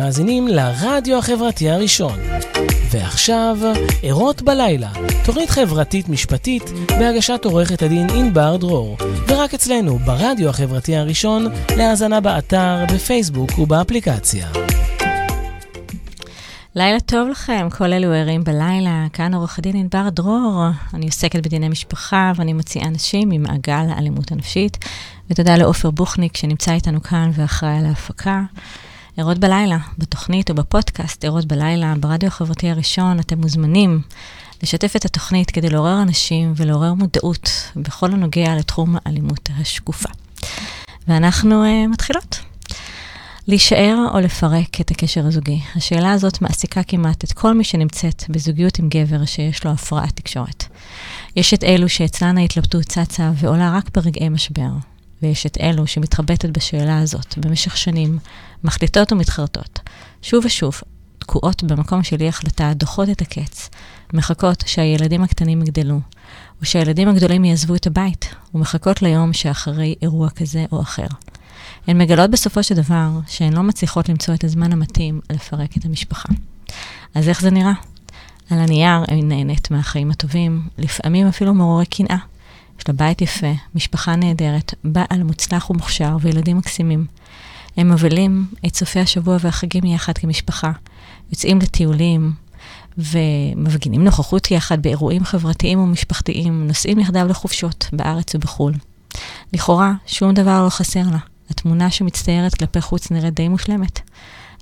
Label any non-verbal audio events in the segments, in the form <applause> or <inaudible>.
מאזינים לרדיו החברתי הראשון. ועכשיו, ערות בלילה, תוכנית חברתית משפטית בהגשת עורכת הדין ענבר דרור, ורק אצלנו ברדיו החברתי הראשון, להאזנה באתר, בפייסבוק ובאפליקציה. לילה טוב לכם, כל אלו ערים בלילה, כאן עורך הדין ענבר דרור. אני עוסקת בדיני משפחה ואני מוציאה נשים ממעגל האלימות הנפשית. ותודה לעופר בוכניק שנמצא איתנו כאן ואחראי על ההפקה. ערות בלילה, בתוכנית או בפודקאסט ערות בלילה, ברדיו החברתי הראשון, אתם מוזמנים לשתף את התוכנית כדי לעורר אנשים ולעורר מודעות בכל הנוגע לתחום האלימות השקופה. ואנחנו uh, מתחילות. להישאר או לפרק את הקשר הזוגי? השאלה הזאת מעסיקה כמעט את כל מי שנמצאת בזוגיות עם גבר שיש לו הפרעת תקשורת. יש את אלו שאצלן ההתלבטות צצה ועולה רק ברגעי משבר, ויש את אלו שמתחבטת בשאלה הזאת במשך שנים, מחליטות ומתחרטות. שוב ושוב, תקועות במקום של אי החלטה, דוחות את הקץ, מחכות שהילדים הקטנים יגדלו, ושהילדים הגדולים יעזבו את הבית, ומחכות ליום שאחרי אירוע כזה או אחר. הן מגלות בסופו של דבר שהן לא מצליחות למצוא את הזמן המתאים לפרק את המשפחה. אז איך זה נראה? על הנייר אני נהנית מהחיים הטובים, לפעמים אפילו מעוררי קנאה. יש לה בית יפה, משפחה נהדרת, בעל מוצלח ומוכשר וילדים מקסימים. הם מבלים את סופי השבוע והחגים יחד כמשפחה, יוצאים לטיולים ומפגינים נוכחות יחד באירועים חברתיים ומשפחתיים, נוסעים יחדיו לחופשות בארץ ובחו"ל. לכאורה, שום דבר לא חסר לה. התמונה שמצטיירת כלפי חוץ נראית די מושלמת.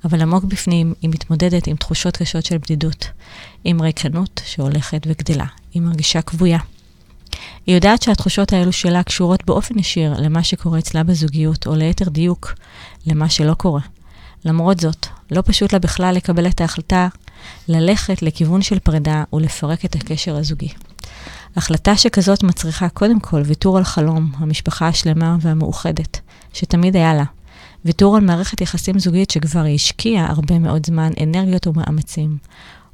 אבל עמוק בפנים היא מתמודדת עם תחושות קשות של בדידות, עם ריקנות שהולכת וגדלה, היא מרגישה כבויה. היא יודעת שהתחושות האלו שלה קשורות באופן ישיר למה שקורה אצלה בזוגיות, או ליתר דיוק, למה שלא קורה. למרות זאת, לא פשוט לה בכלל לקבל את ההחלטה ללכת לכיוון של פרידה ולפרק את הקשר הזוגי. החלטה שכזאת מצריכה קודם כל ויתור על חלום, המשפחה השלמה והמאוחדת, שתמיד היה לה. ויתור על מערכת יחסים זוגית שכבר השקיעה הרבה מאוד זמן, אנרגיות ומאמצים.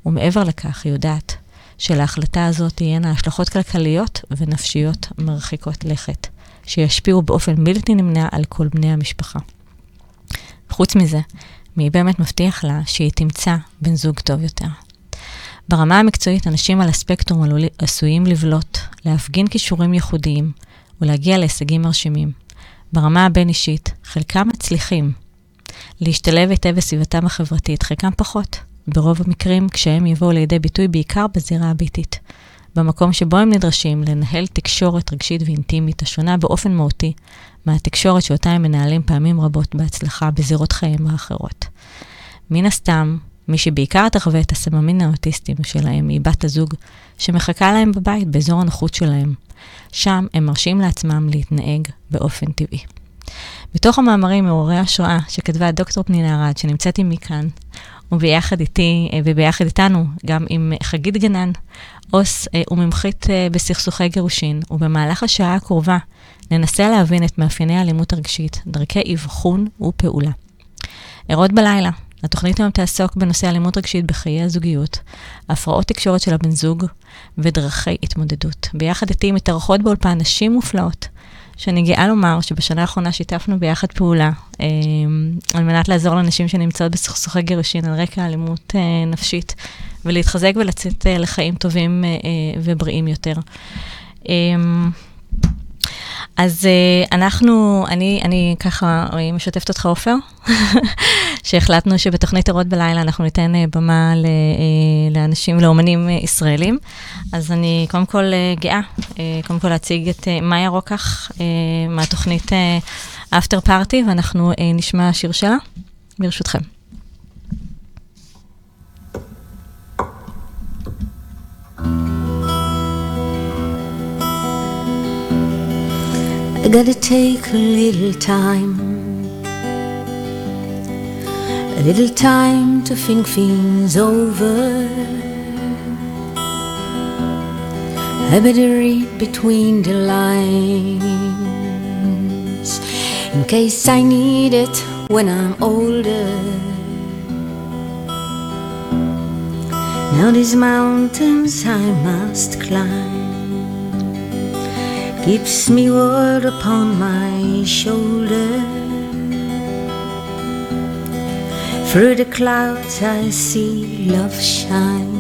ומעבר לכך, היא יודעת שלהחלטה הזאת תהיינה השלכות כלכליות ונפשיות מרחיקות לכת, שישפיעו באופן בלתי נמנע על כל בני המשפחה. חוץ מזה, מי באמת מבטיח לה שהיא תמצא בן זוג טוב יותר? ברמה המקצועית, אנשים על הספקטרום עשויים לבלוט, להפגין כישורים ייחודיים ולהגיע להישגים מרשימים. ברמה הבין-אישית, חלקם מצליחים להשתלב היטב בסביבתם החברתית, חלקם פחות. ברוב המקרים, כשהם יבואו לידי ביטוי בעיקר בזירה הביתית. במקום שבו הם נדרשים לנהל תקשורת רגשית ואינטימית השונה באופן מהותי מהתקשורת שאותה הם מנהלים פעמים רבות בהצלחה בזירות חייהם האחרות. מן הסתם, מי שבעיקר תחווה את הסממין האוטיסטיים שלהם היא בת הזוג שמחכה להם בבית, באזור הנוחות שלהם. שם הם מרשים לעצמם להתנהג באופן טבעי. בתוך המאמרים מעוררי השראה שכתבה דוקטור פנינה ארד, שנמצאת עימי כאן, וביחד איתי אה, וביחד איתנו, גם עם חגית גנן, עו"ס אה, ומומחית אה, בסכסוכי גירושין, ובמהלך השעה הקרובה ננסה להבין את מאפייני האלימות הרגשית, דרכי אבחון ופעולה. ערות בלילה, התוכנית היום תעסוק בנושא אלימות רגשית בחיי הזוגיות, הפרעות תקשורת של הבן זוג ודרכי התמודדות. ביחד איתי מתארחות באולפן נשים מופלאות, שאני גאה לומר שבשנה האחרונה שיתפנו ביחד פעולה אה, על מנת לעזור לנשים שנמצאות בסכסוכי גירושין על רקע אלימות אה, נפשית, ולהתחזק ולצאת אה, לחיים טובים אה, אה, ובריאים יותר. אה, אז uh, אנחנו, אני, אני ככה משתפת אותך, עופר, <laughs> שהחלטנו שבתוכנית ערות בלילה אנחנו ניתן uh, במה לאנשים, לאומנים ישראלים. אז אני קודם כל גאה, קודם כל להציג את מאיה רוקח מהתוכנית אפטר פארטי, ואנחנו נשמע שיר שלה, ברשותכם. I gotta take a little time, a little time to think things over. I better read between the lines in case I need it when I'm older. Now these mountains I must climb keeps me word upon my shoulder. Through the clouds I see love shine.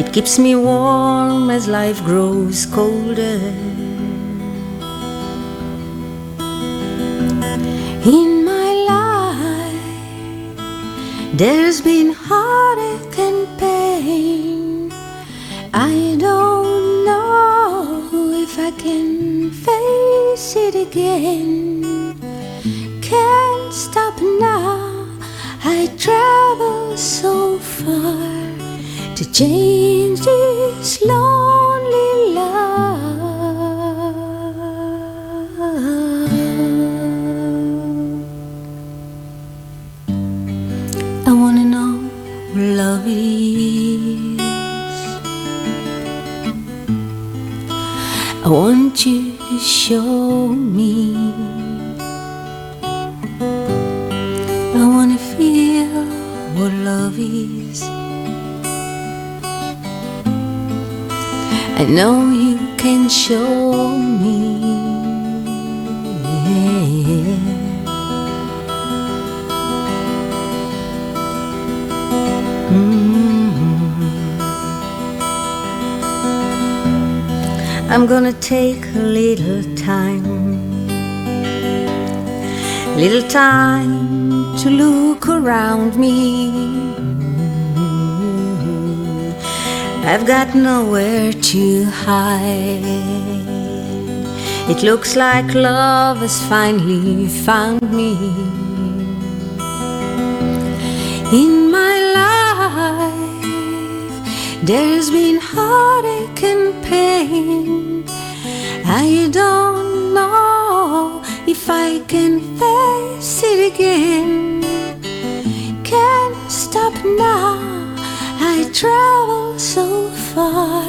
It keeps me warm as life grows colder. In my life, there's been heartache and pain. I don't can face it again. Can't stop now. I travel so far to change this lonely love. I wanna know love I want you show me. I wanna feel what love is. I know you can show me. Mm. I'm gonna take a little time, little time to look around me. I've got nowhere to hide. It looks like love has finally found me. There's been heartache and pain. I don't know if I can face it again. Can't stop now. I travel so far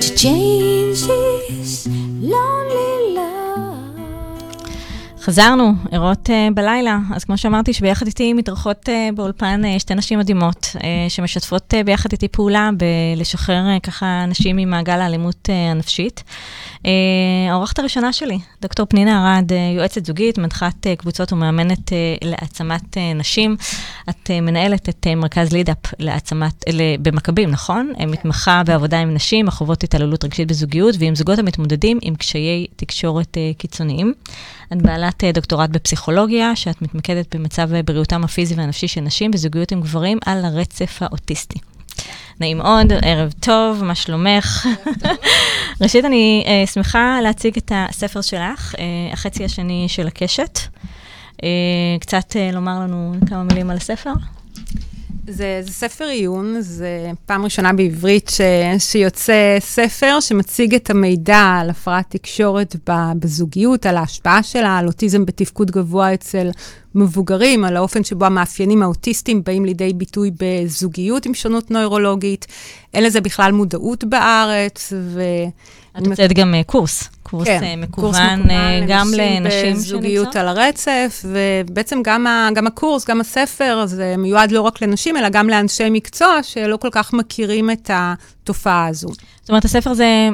to change this חזרנו, ערות uh, בלילה. אז כמו שאמרתי, שביחד איתי מתארחות uh, באולפן uh, שתי נשים מדהימות, uh, שמשתפות uh, ביחד איתי פעולה בלשחרר uh, ככה נשים ממעגל האלימות uh, הנפשית. Uh, האורחת הראשונה שלי, דוקטור פנינה ארד, uh, יועצת זוגית, מנחת uh, קבוצות ומאמנת uh, להעצמת uh, נשים. את uh, מנהלת את uh, מרכז לידאפ להעצמת, uh, במכבים, נכון? Uh, מתמחה בעבודה עם נשים, החוות התעללות רגשית בזוגיות, ועם זוגות המתמודדים עם קשיי תקשורת uh, קיצוניים. את בעלת uh, דוקטורט בפסיכולוגיה, שאת מתמקדת במצב בריאותם הפיזי והנפשי של נשים בזוגיות עם גברים על הרצף האוטיסטי. נעים מאוד, ערב טוב, מה שלומך? ראשית, אני uh, שמחה להציג את הספר שלך, uh, החצי השני של הקשת. Uh, קצת uh, לומר לנו כמה מילים על הספר. זה, זה ספר עיון, זה פעם ראשונה בעברית ש, שיוצא ספר שמציג את המידע על הפרעת תקשורת בזוגיות, על ההשפעה שלה, על אוטיזם בתפקוד גבוה אצל מבוגרים, על האופן שבו המאפיינים האוטיסטיים באים לידי ביטוי בזוגיות עם שונות נוירולוגית. אין לזה בכלל מודעות בארץ, ו... את יוצאת גם קורס, קורס כן, מקוון, קורס מקוון גם לנשים. בזוגיות על הרצף, ובעצם גם, ה, גם הקורס, גם הספר, זה מיועד לא רק לנשים, אלא גם לאנשי מקצוע שלא כל כך מכירים את התופעה הזו. זאת אומרת, הספר הזה,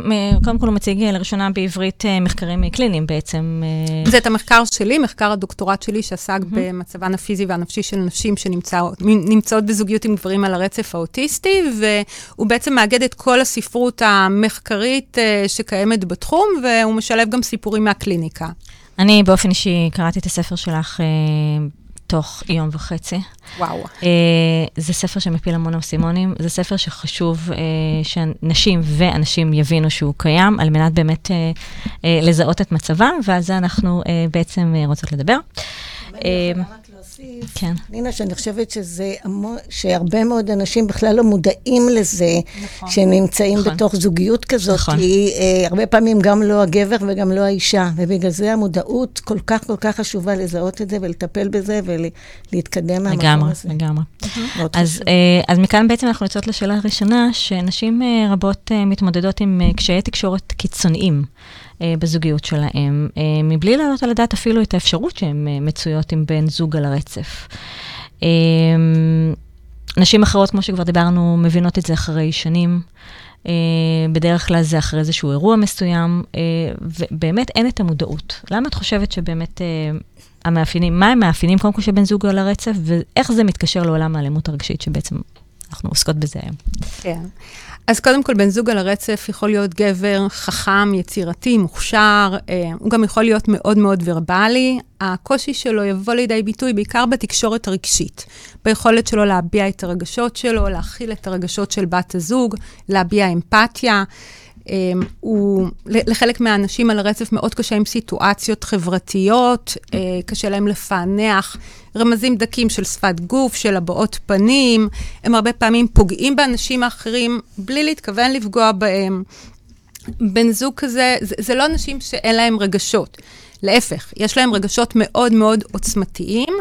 קודם כל הוא מציג לראשונה בעברית מחקרים קליניים בעצם. זה את המחקר שלי, מחקר הדוקטורט שלי, שעסק mm-hmm. במצבן הפיזי והנפשי של נשים שנמצאות בזוגיות עם גברים על הרצף האוטיסטי, והוא בעצם מאגד את כל הספרות המחקרית שקיימת בתחום, והוא משלב גם סיפורים מהקליניקה. אני באופן אישי קראתי את הספר שלך תוך יום וחצי. וואו. Uh, זה ספר שמפיל המון אסימונים, זה ספר שחשוב uh, שנשים ואנשים יבינו שהוא קיים, על מנת באמת uh, uh, לזהות את מצבם, ועל זה אנחנו uh, בעצם uh, רוצות לדבר. להוסיף, כן. נינה, שאני חושבת שזה, שהרבה מאוד אנשים בכלל לא מודעים לזה, נכון. שנמצאים נכון. בתוך זוגיות כזאת, נכון. כי אה, הרבה פעמים גם לא הגבר וגם לא האישה, ובגלל זה המודעות כל כך כל כך חשובה לזהות את זה ולטפל בזה ולהתקדם מהמקום הזה. לגמרי, לגמרי. אז, אה, אז מכאן בעצם אנחנו יוצאות לשאלה הראשונה, שנשים אה, רבות אה, מתמודדות עם אה, קשיי תקשורת קיצוניים. בזוגיות שלהם, מבלי להעלות על הדעת אפילו את האפשרות שהן מצויות עם בן זוג על הרצף. נשים אחרות, כמו שכבר דיברנו, מבינות את זה אחרי שנים. בדרך כלל זה אחרי איזשהו אירוע מסוים, ובאמת אין את המודעות. למה את חושבת שבאמת המאפיינים, מה המאפיינים קודם כל של בן זוג על הרצף, ואיך זה מתקשר לעולם האלימות הרגשית שבעצם אנחנו עוסקות בזה היום? כן. אז קודם כל, בן זוג על הרצף יכול להיות גבר חכם, יצירתי, מוכשר, אה, הוא גם יכול להיות מאוד מאוד ורבלי. הקושי שלו יבוא לידי ביטוי בעיקר בתקשורת הרגשית, ביכולת שלו להביע את הרגשות שלו, להכיל את הרגשות של בת הזוג, להביע אמפתיה. אמ, הוא, לחלק מהאנשים על הרצף מאוד קשה עם סיטואציות חברתיות, אה, קשה להם לפענח רמזים דקים של שפת גוף, של הבעות פנים, הם הרבה פעמים פוגעים באנשים האחרים בלי להתכוון לפגוע בהם. בן זוג כזה, זה, זה לא אנשים שאין להם רגשות. להפך, יש להם רגשות מאוד מאוד עוצמתיים.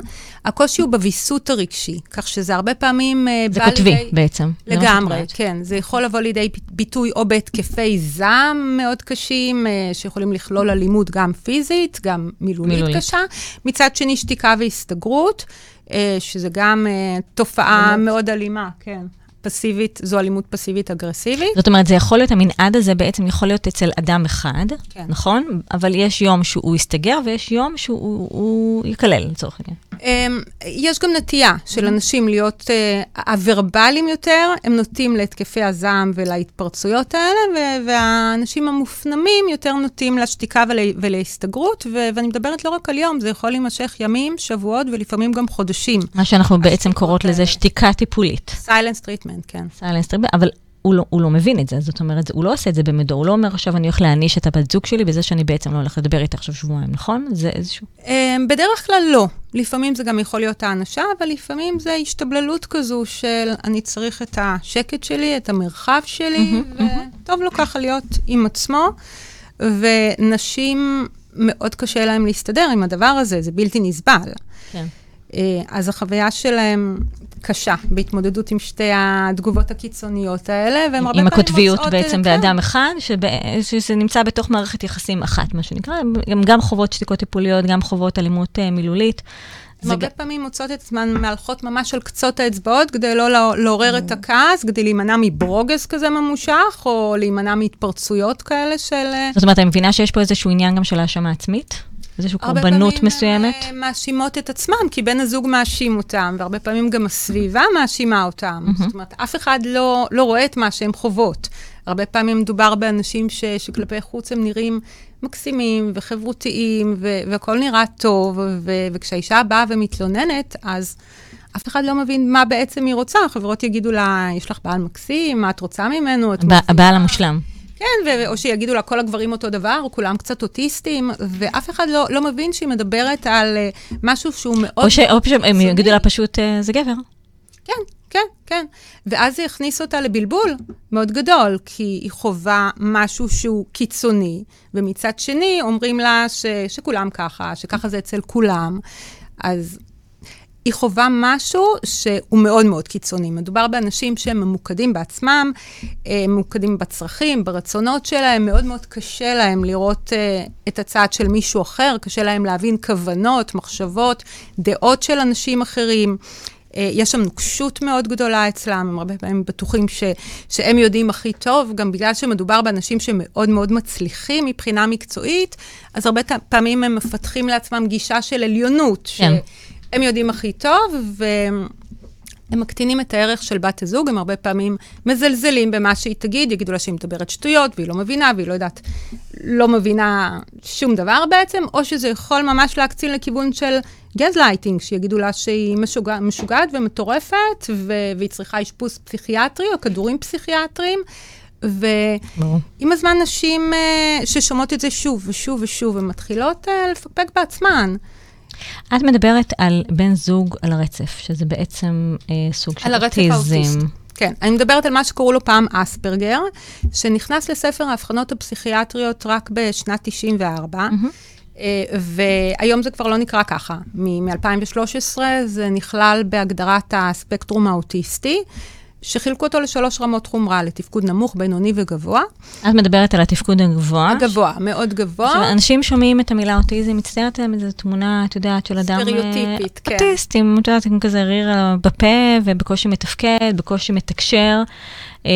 הקושי הוא בוויסות הרגשי, כך שזה הרבה פעמים אה, זה קוטבי לידי... בעצם. לגמרי, כן. זה יכול לבוא לידי ביטוי או בהתקפי זעם מאוד קשים, אה, שיכולים לכלול אלימות גם פיזית, גם מילולית, מילולית. קשה. מצד שני, שתיקה והסתגרות, אה, שזה גם תופעה מאוד אלימה, כן. פסיבית, זו אלימות פסיבית אגרסיבית. זאת אומרת, זה יכול להיות, המנעד הזה בעצם יכול להיות אצל אדם אחד, כן. נכון? אבל יש יום שהוא יסתגר ויש יום שהוא יקלל, לצורך העניין. אמ, יש גם נטייה של mm-hmm. אנשים להיות uh, הוורבליים יותר, הם נוטים להתקפי הזעם ולהתפרצויות האלה, והאנשים המופנמים יותר נוטים לשתיקה ול, ולהסתגרות, ואני מדברת לא רק על יום, זה יכול להימשך ימים, שבועות ולפעמים גם חודשים. מה שאנחנו בעצם קוראות לזה שתיקה טיפולית. silence treatment, כן. silence treatment, אבל הוא לא, הוא לא מבין את זה, זאת אומרת, הוא לא עושה את זה במודע, הוא לא אומר עכשיו אני הולך להעניש את הבת זוג שלי בזה שאני בעצם לא הולך לדבר איתה עכשיו שבועיים, נכון? זה איזשהו... אמ, בדרך כלל לא. לפעמים זה גם יכול להיות הענשה, אבל לפעמים זה השתבללות כזו של אני צריך את השקט שלי, את המרחב שלי, וטוב. לו ככה להיות עם עצמו. ונשים, מאוד קשה להם להסתדר עם הדבר הזה, זה בלתי נסבל. כן. אה, אז החוויה שלהם קשה בהתמודדות עם שתי התגובות הקיצוניות האלה, והם הרבה פעמים מוצאות... עם הקוטביות בעצם כן. באדם אחד, שבא, שזה נמצא בתוך מערכת יחסים אחת, מה שנקרא, הם גם חוות שתיקות טיפוליות, גם חוות אלימות uh, מילולית. הם הרבה פעמים מוצאות את עצמן מהלכות ממש על קצות האצבעות, כדי לא לעורר את הכעס, כדי להימנע מברוגז כזה ממושך, או להימנע מהתפרצויות כאלה של... אה, זאת אומרת, אני מבינה שיש פה איזשהו עניין גם של האשמה עצמית? איזושהי קורבנות מסוימת? הרבה פעמים הן מאשימות את עצמם, כי בן הזוג מאשים אותם, והרבה פעמים גם הסביבה מאשימה אותם. Mm-hmm. זאת אומרת, אף אחד לא, לא רואה את מה שהן חוות. הרבה פעמים מדובר באנשים ש, שכלפי חוץ הם נראים מקסימים וחברותיים, ו- והכול נראה טוב, ו- וכשהאישה באה ומתלוננת, אז אף אחד לא מבין מה בעצם היא רוצה. החברות יגידו לה, יש לך בעל מקסים, מה את רוצה ממנו? הבעל המושלם. כן, או שיגידו לה, כל הגברים אותו דבר, או כולם קצת אוטיסטים, ואף אחד לא, לא מבין שהיא מדברת על uh, משהו שהוא מאוד... או, ש- או פשוט, הם יגידו לה פשוט, uh, זה גבר. כן, כן, כן. ואז זה יכניס אותה לבלבול מאוד גדול, כי היא חווה משהו שהוא קיצוני, ומצד שני אומרים לה ש- שכולם ככה, שככה זה אצל כולם. אז היא חווה משהו שהוא מאוד מאוד קיצוני. מדובר באנשים שהם ממוקדים בעצמם, אה, ממוקדים בצרכים, ברצונות שלהם, מאוד מאוד קשה להם לראות uh, את הצד של מישהו אחר, קשה להם להבין כוונות, מחשבות, דעות של אנשים אחרים. Uh, יש שם נוקשות מאוד גדולה אצלם, הם הרבה פעמים בטוחים ש, שהם יודעים הכי טוב, גם בגלל שמדובר באנשים שמאוד מאוד מצליחים מבחינה מקצועית, אז הרבה פעמים הם מפתחים לעצמם גישה של עליונות. כן. ש, הם יודעים הכי טוב, והם מקטינים את הערך של בת הזוג, הם הרבה פעמים מזלזלים במה שהיא תגיד, יגידו לה שהיא מדברת שטויות, והיא לא מבינה, והיא לא יודעת, לא מבינה שום דבר בעצם, או שזה יכול ממש להקצין לכיוון של גזלייטינג, שיגידו לה שהיא משוגע, משוגעת ומטורפת, ו- והיא צריכה אשפוז פסיכיאטרי או כדורים פסיכיאטריים. ועם הזמן נשים uh, ששומעות את זה שוב ושוב ושוב, ומתחילות uh, לפקפק בעצמן. את מדברת על בן זוג על הרצף, שזה בעצם אה, סוג של אוטיזם. כן, אני מדברת על מה שקראו לו פעם אספרגר, שנכנס לספר האבחנות הפסיכיאטריות רק בשנת 94. Mm-hmm. אה, והיום זה כבר לא נקרא ככה. מ-2013 זה נכלל בהגדרת הספקטרום האוטיסטי, שחילקו אותו לשלוש רמות חומרה, לתפקוד נמוך, בינוני וגבוה. את מדברת על התפקוד הגבוה. הגבוה, מאוד גבוה. עכשיו, אנשים שומעים את המילה אוטיזם, מצטיירת להם איזו תמונה, את יודעת, של אדם... סטריאוטיפית, כן. אוטיסט, עם, את יודעת, עם כזה ריר בפה, ובקושי מתפקד, בקושי מתקשר. אה,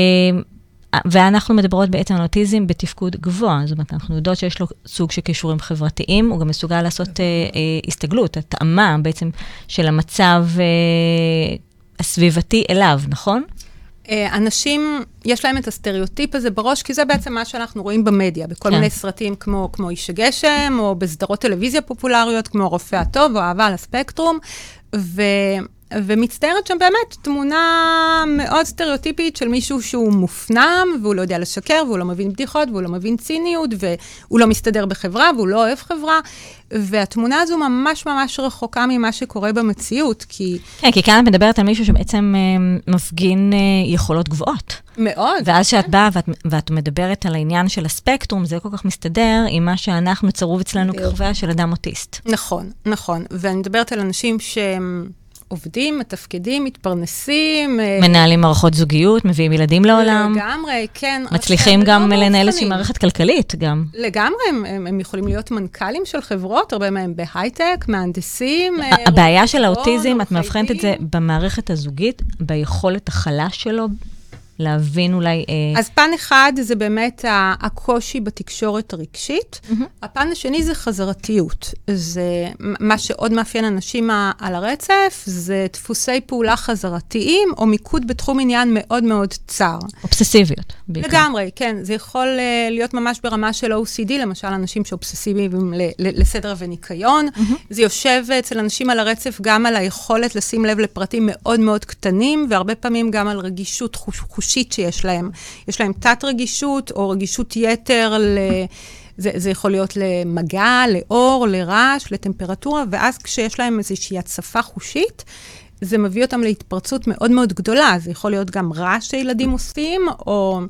ואנחנו מדברות בעצם על אוטיזם בתפקוד גבוה. זאת אומרת, אנחנו יודעות שיש לו סוג של כישורים חברתיים, הוא גם מסוגל לעשות uh, uh, הסתגלות, התאמה בעצם של המצב uh, הסביבתי אליו, נכון? אנשים, יש להם את הסטריאוטיפ הזה בראש, כי זה בעצם מה שאנחנו רואים במדיה, בכל כן. מיני סרטים כמו, כמו איש הגשם, או בסדרות טלוויזיה פופולריות, כמו הרופא הטוב, או אהבה על הספקטרום, ו... ומצטיירת שם באמת תמונה מאוד סטריאוטיפית של מישהו שהוא מופנם, והוא לא יודע לשקר, והוא לא מבין בדיחות, והוא לא מבין ציניות, והוא לא מסתדר בחברה, והוא לא אוהב חברה. והתמונה הזו ממש ממש רחוקה ממה שקורה במציאות, כי... כן, כי כאן את מדברת על מישהו שבעצם אה, מפגין אה, יכולות גבוהות. מאוד. ואז כשאת כן. באה ואת, ואת מדברת על העניין של הספקטרום, זה לא כל כך מסתדר עם מה שאנחנו צרוב אצלנו כחוויה של אדם אוטיסט. נכון, נכון. ואני מדברת על אנשים שהם... עובדים, מתפקדים, מתפרנסים. אה, מנהלים מערכות זוגיות, מביאים ילדים לעולם. לגמרי, כן. מצליחים גם לא לנהל איזושהי מערכת כלכלית גם. לגמרי, הם, הם, הם יכולים להיות מנכ"לים של חברות, הרבה מהם בהייטק, מהנדסים. אה, הבעיה של האוטיזם, את מאבחנת את זה במערכת הזוגית, ביכולת החלש שלו להבין אולי... אה... אז פן אחד זה באמת הקושי בתקשורת הרגשית. Mm-hmm. הפן השני זה חזרתיות. זה מה שעוד מאפיין אנשים על הרצף, זה דפוסי פעולה חזרתיים, או מיקוד בתחום עניין מאוד מאוד צר. אובססיביות, בעיקר. לגמרי, כן. זה יכול uh, להיות ממש ברמה של OCD, למשל אנשים שאובססיביים לסדר וניקיון. Mm-hmm. זה יושב אצל אנשים על הרצף גם על היכולת לשים לב לפרטים מאוד מאוד קטנים, והרבה פעמים גם על רגישות חוש... רגשית שיש להם. יש להם תת-רגישות או רגישות יתר ל... זה, זה יכול להיות למגע, לאור, לרעש, לטמפרטורה, ואז כשיש להם איזושהי הצפה חושית, זה מביא אותם להתפרצות מאוד מאוד גדולה. זה יכול להיות גם רעש שילדים עושים, או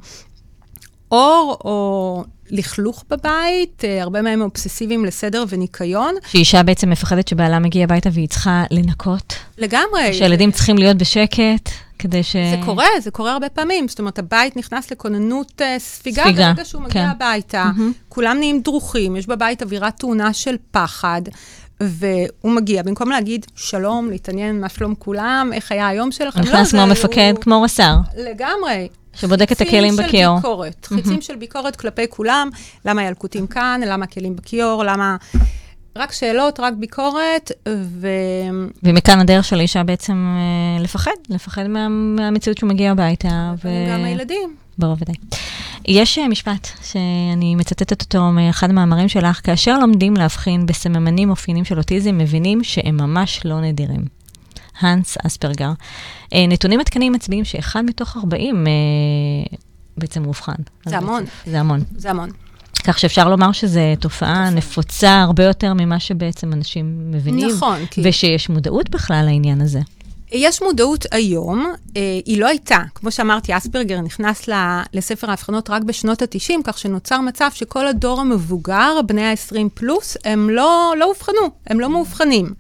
אור, או לכלוך בבית, אה, הרבה מהם אובססיביים לסדר וניקיון. שאישה בעצם מפחדת שבעלה מגיע הביתה והיא צריכה לנקות. לגמרי. שילדים צריכים להיות בשקט. כדי ש... זה קורה, זה קורה הרבה פעמים. זאת אומרת, הבית נכנס לכוננות uh, ספיגה, ספיגה, ברגע שהוא מגיע כן. הביתה. Mm-hmm. כולם נהיים דרוכים, יש בבית אווירת תאונה של פחד. והוא מגיע, במקום להגיד שלום, להתעניין מה שלום כולם, איך היה היום שלכם, לא, נכנס כמו מפקד, הוא... כמו רס"ר. לגמרי. שבודק את הכלים בכיור. חיצים של ביקורת, חיצים של ביקורת כלפי כולם, למה ילקוטים כאן, למה הכלים בכיור, למה... רק שאלות, רק ביקורת, ו... ומכאן הדרך של האישה בעצם אה, לפחד, לפחד מה, מהמציאות שהוא מגיע הביתה. ו... גם הילדים. ברור ודאי. יש אה, משפט שאני מצטטת אותו מאחד המאמרים שלך, כאשר לומדים להבחין בסממנים אופיינים של אוטיזם, מבינים שהם ממש לא נדירים. האנס אספרגר. אה, נתונים עדכניים מצביעים שאחד מתוך 40 בעצם מאובחן. זה המון. זה המון. זה המון. כך שאפשר לומר שזו תופעה נפוצה הרבה יותר ממה שבעצם אנשים מבינים. נכון. כי... ושיש מודעות בכלל לעניין הזה. יש מודעות היום, אה, היא לא הייתה. כמו שאמרתי, אספרגר נכנס לספר ההבחנות רק בשנות ה-90, כך שנוצר מצב שכל הדור המבוגר, בני ה-20 פלוס, הם לא, לא אובחנו, הם לא מאובחנים.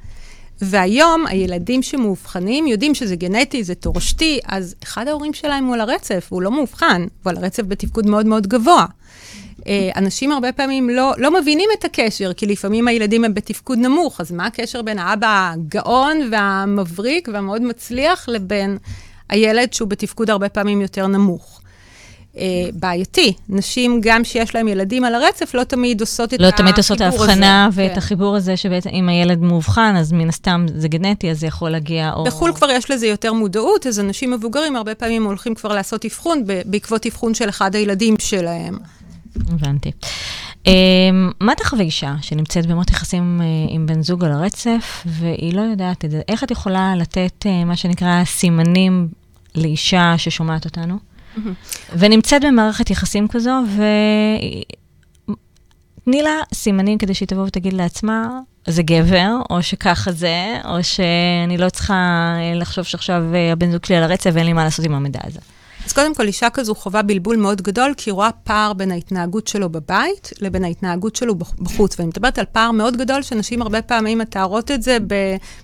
והיום הילדים שמאובחנים יודעים שזה גנטי, זה תורשתי, אז אחד ההורים שלהם הוא על הרצף, הוא לא מאובחן, הוא על הרצף בתפקוד מאוד מאוד גבוה. אה, אנשים הרבה פעמים לא, לא מבינים את הקשר, כי לפעמים הילדים הם בתפקוד נמוך, אז מה הקשר בין האבא הגאון והמבריק והמאוד מצליח לבין הילד שהוא בתפקוד הרבה פעמים יותר נמוך? Uh, בעייתי. נשים, גם שיש להם ילדים על הרצף, לא תמיד עושות את החיבור הזה. לא תמיד עושות ההבחנה ואת כן. החיבור הזה, שבעצם אם הילד מאובחן, אז מן הסתם זה גנטי, אז זה יכול להגיע או... בחו"ל כבר יש לזה יותר מודעות, אז אנשים מבוגרים הרבה פעמים הולכים כבר לעשות אבחון בעקבות אבחון של אחד הילדים שלהם. הבנתי. Um, מה תחווה אישה שנמצאת במות יחסים uh, עם בן זוג על הרצף, והיא לא יודעת את זה? איך את יכולה לתת uh, מה שנקרא סימנים לאישה ששומעת אותנו. ונמצאת במערכת יחסים כזו, ותני לה סימנים כדי שהיא תבוא ותגיד לעצמה, זה גבר, או שככה זה, או שאני לא צריכה אה, לחשוב שעכשיו הבן זוג שלי על הרצף ואין לי מה לעשות עם המידע הזה. אז קודם כל, אישה כזו חווה בלבול מאוד גדול, כי היא רואה פער בין ההתנהגות שלו בבית לבין ההתנהגות שלו בחוץ. ואני מדברת על פער מאוד גדול, שנשים הרבה פעמים מתארות את זה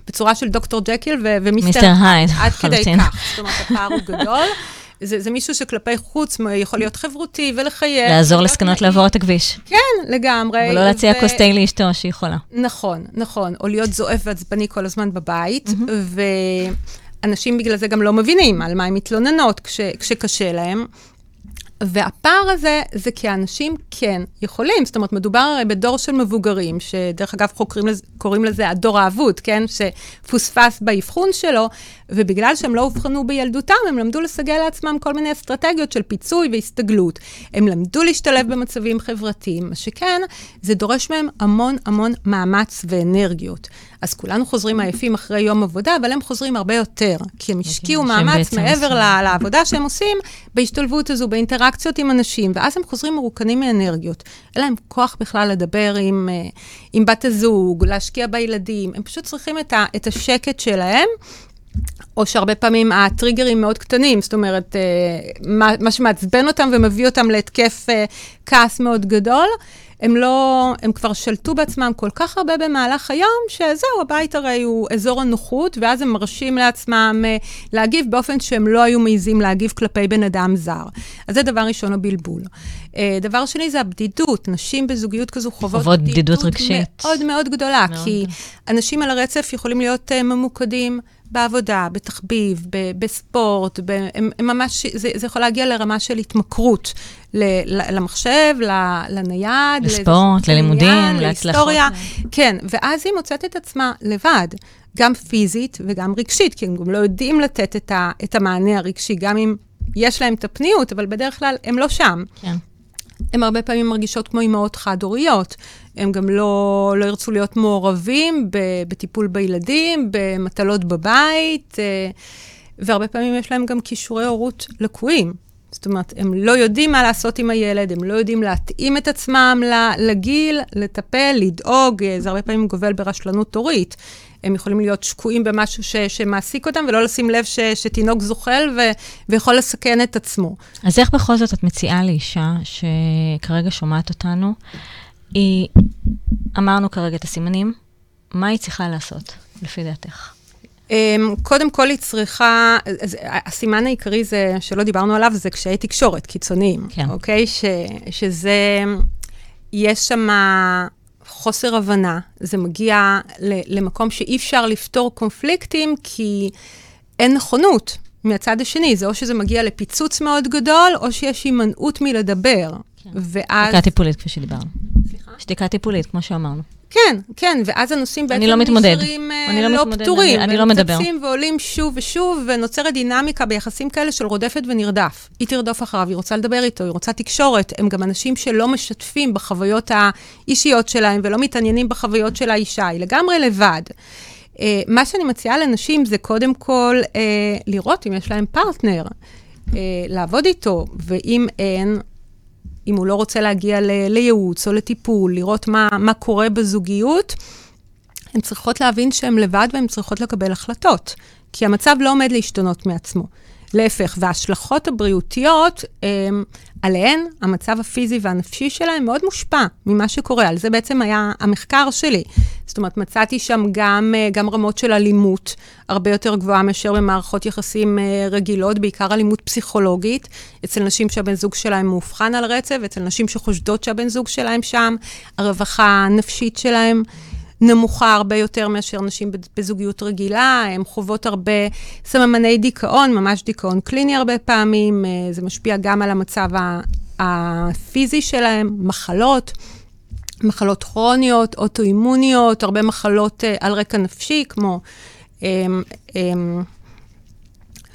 בצורה של דוקטור ג'קיל ומיסטר הייד, עד כדי כך. זאת אומרת, הפער הוא גדול. <laughs> זה, זה מישהו שכלפי חוץ יכול להיות חברותי ולחייב. לעזור לזקנות לעבור את הכביש. כן, לגמרי. ולא להציע ו... כוס תה לאשתו שהיא יכולה. נכון, נכון. או להיות זועף ועצבני כל הזמן בבית. Mm-hmm. ו... אנשים בגלל זה גם לא מבינים על מה הן מתלוננות כש, כשקשה להם. והפער הזה, זה כי האנשים כן יכולים. זאת אומרת, מדובר הרי בדור של מבוגרים, שדרך אגב חוקרים לזה, קוראים לזה הדור האבוד, כן? שפוספס באבחון שלו, ובגלל שהם לא אובחנו בילדותם, הם למדו לסגל לעצמם כל מיני אסטרטגיות של פיצוי והסתגלות. הם למדו להשתלב במצבים חברתיים, מה שכן, זה דורש מהם המון המון מאמץ ואנרגיות. אז כולנו חוזרים עייפים אחרי יום עבודה, אבל הם חוזרים הרבה יותר, כי הם השקיעו מאמץ מעבר לעבודה שהם עושים, בהשתלבות הזו, באינטראקציות עם אנשים, ואז הם חוזרים מרוקנים מאנרגיות. אין להם כוח בכלל לדבר עם, אה, עם בת הזוג, להשקיע בילדים, הם פשוט צריכים את, ה, את השקט שלהם. או שהרבה פעמים הטריגרים מאוד קטנים, זאת אומרת, אה, מה, מה שמעצבן אותם ומביא אותם להתקף אה, כעס מאוד גדול, הם לא, הם כבר שלטו בעצמם כל כך הרבה במהלך היום, שזהו, הבית הרי הוא אזור הנוחות, ואז הם מרשים לעצמם אה, להגיב באופן שהם לא היו מעיזים להגיב כלפי בן אדם זר. אז זה דבר ראשון, הבלבול. אה, דבר שני זה הבדידות. נשים בזוגיות כזו חוות, חוות בדידות רגשית. מאוד מאוד גדולה, מאוד. כי אנשים על הרצף יכולים להיות uh, ממוקדים. בעבודה, בתחביב, ב- בספורט, ב- הם, הם ממש, זה, זה יכול להגיע לרמה של התמכרות ל- למחשב, ל- לנייד, לספורט, ללימודים, להצלחות. כן, ואז היא מוצאת את עצמה לבד, גם פיזית וגם רגשית, כי הם גם לא יודעים לתת את, ה- את המענה הרגשי, גם אם יש להם את הפניות, אבל בדרך כלל הם לא שם. כן. הן הרבה פעמים מרגישות כמו אימהות חד-הוריות. הם גם לא, לא ירצו להיות מעורבים בטיפול בילדים, במטלות בבית, אה, והרבה פעמים יש להם גם כישורי הורות לקויים. זאת אומרת, הם לא יודעים מה לעשות עם הילד, הם לא יודעים להתאים את עצמם לגיל, לטפל, לדאוג, אה, זה הרבה פעמים גובל ברשלנות הורית. הם יכולים להיות שקועים במשהו ש, שמעסיק אותם, ולא לשים לב ש, שתינוק זוחל ו, ויכול לסכן את עצמו. אז איך בכל זאת את מציעה לאישה שכרגע שומעת אותנו, היא, אמרנו כרגע את הסימנים, מה היא צריכה לעשות, לפי דעתך? אמ, קודם כל היא צריכה, הסימן העיקרי זה, שלא דיברנו עליו, זה קשיי תקשורת קיצוניים. כן. אוקיי? ש, שזה, יש שם חוסר הבנה, זה מגיע למקום שאי אפשר לפתור קונפליקטים, כי אין נכונות מהצד השני. זה או שזה מגיע לפיצוץ מאוד גדול, או שיש הימנעות מלדבר. כן. ואז... שתיקה טיפולית, כפי שדיברנו. סליחה? שתיקה טיפולית, כמו שאמרנו. כן, כן, ואז הנושאים בעצם לא נשארים אני לא, לא פתורים. אני, אני לא מדבר. והם צצים ועולים שוב ושוב, ונוצרת דינמיקה ביחסים כאלה של רודפת ונרדף. היא תרדוף אחריו, היא רוצה לדבר איתו, היא רוצה תקשורת. הם גם אנשים שלא משתפים בחוויות האישיות שלהם ולא מתעניינים בחוויות של האישה, היא לגמרי לבד. Uh, מה שאני מציעה לנשים זה קודם כל uh, לראות אם יש להם פרטנר, לעבוד איתו, ואם אין, אם הוא לא רוצה להגיע ל- לייעוץ או לטיפול, לראות מה, מה קורה בזוגיות, הן צריכות להבין שהן לבד והן צריכות לקבל החלטות, כי המצב לא עומד להשתנות מעצמו. להפך, וההשלכות הבריאותיות, הם, עליהן, המצב הפיזי והנפשי שלהם מאוד מושפע ממה שקורה. על זה בעצם היה המחקר שלי. זאת אומרת, מצאתי שם גם, גם רמות של אלימות הרבה יותר גבוהה מאשר במערכות יחסים אה, רגילות, בעיקר אלימות פסיכולוגית, אצל נשים שהבן זוג שלהם מאובחן על רצף, אצל נשים שחושדות שהבן זוג שלהם שם, הרווחה הנפשית שלהם. נמוכה הרבה יותר מאשר נשים בזוגיות רגילה, הן חוות הרבה סממני דיכאון, ממש דיכאון קליני הרבה פעמים, אה, זה משפיע גם על המצב הפיזי שלהם, מחלות. מחלות כרוניות, אוטואימוניות, הרבה מחלות uh, על רקע נפשי, כמו um, um,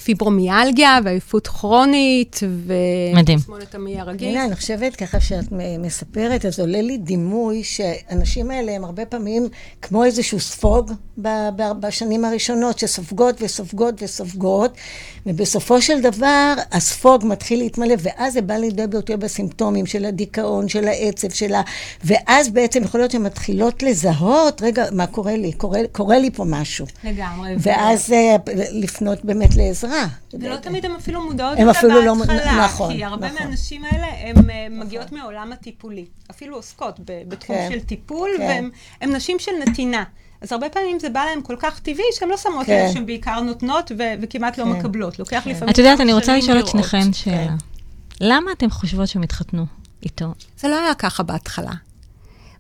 פיברומיאלגיה ועייפות כרונית, ו... מדהים. תסמונת המעי הרגיל. הנה, אני חושבת ככה שאת מספרת, אז עולה לי דימוי שהאנשים האלה הם הרבה פעמים כמו איזשהו ספוג בשנים הראשונות, שסופגות וסופגות וסופגות, ובסופו של דבר הספוג מתחיל להתמלא, ואז זה בא לידי ביותר בסימפטומים של הדיכאון, של העצב, שלה, ואז בעצם יכול להיות שהן מתחילות לזהות, רגע, מה קורה לי? קורה, קורה לי פה משהו. לגמרי. ואז ו... לפנות באמת לעזרה. ולא תמיד הן אפילו מודעות לזה בהתחלה, לא, נכון, כי הרבה נכון. מהנשים האלה, הן נכון. מגיעות מהעולם הטיפולי. אפילו עוסקות בתחום כן, של טיפול, כן. והן נשים של נתינה. אז הרבה פעמים זה בא להן כל כך טבעי, שהן לא שמות כן. לב שהן בעיקר נותנות ו- וכמעט לא כן. לא מקבלות. לוקח כן. לפעמים... את יודעת, אני רוצה לשאול את שניכן שאלה. כן. למה אתן חושבות שהם התחתנו איתו? זה לא היה ככה בהתחלה.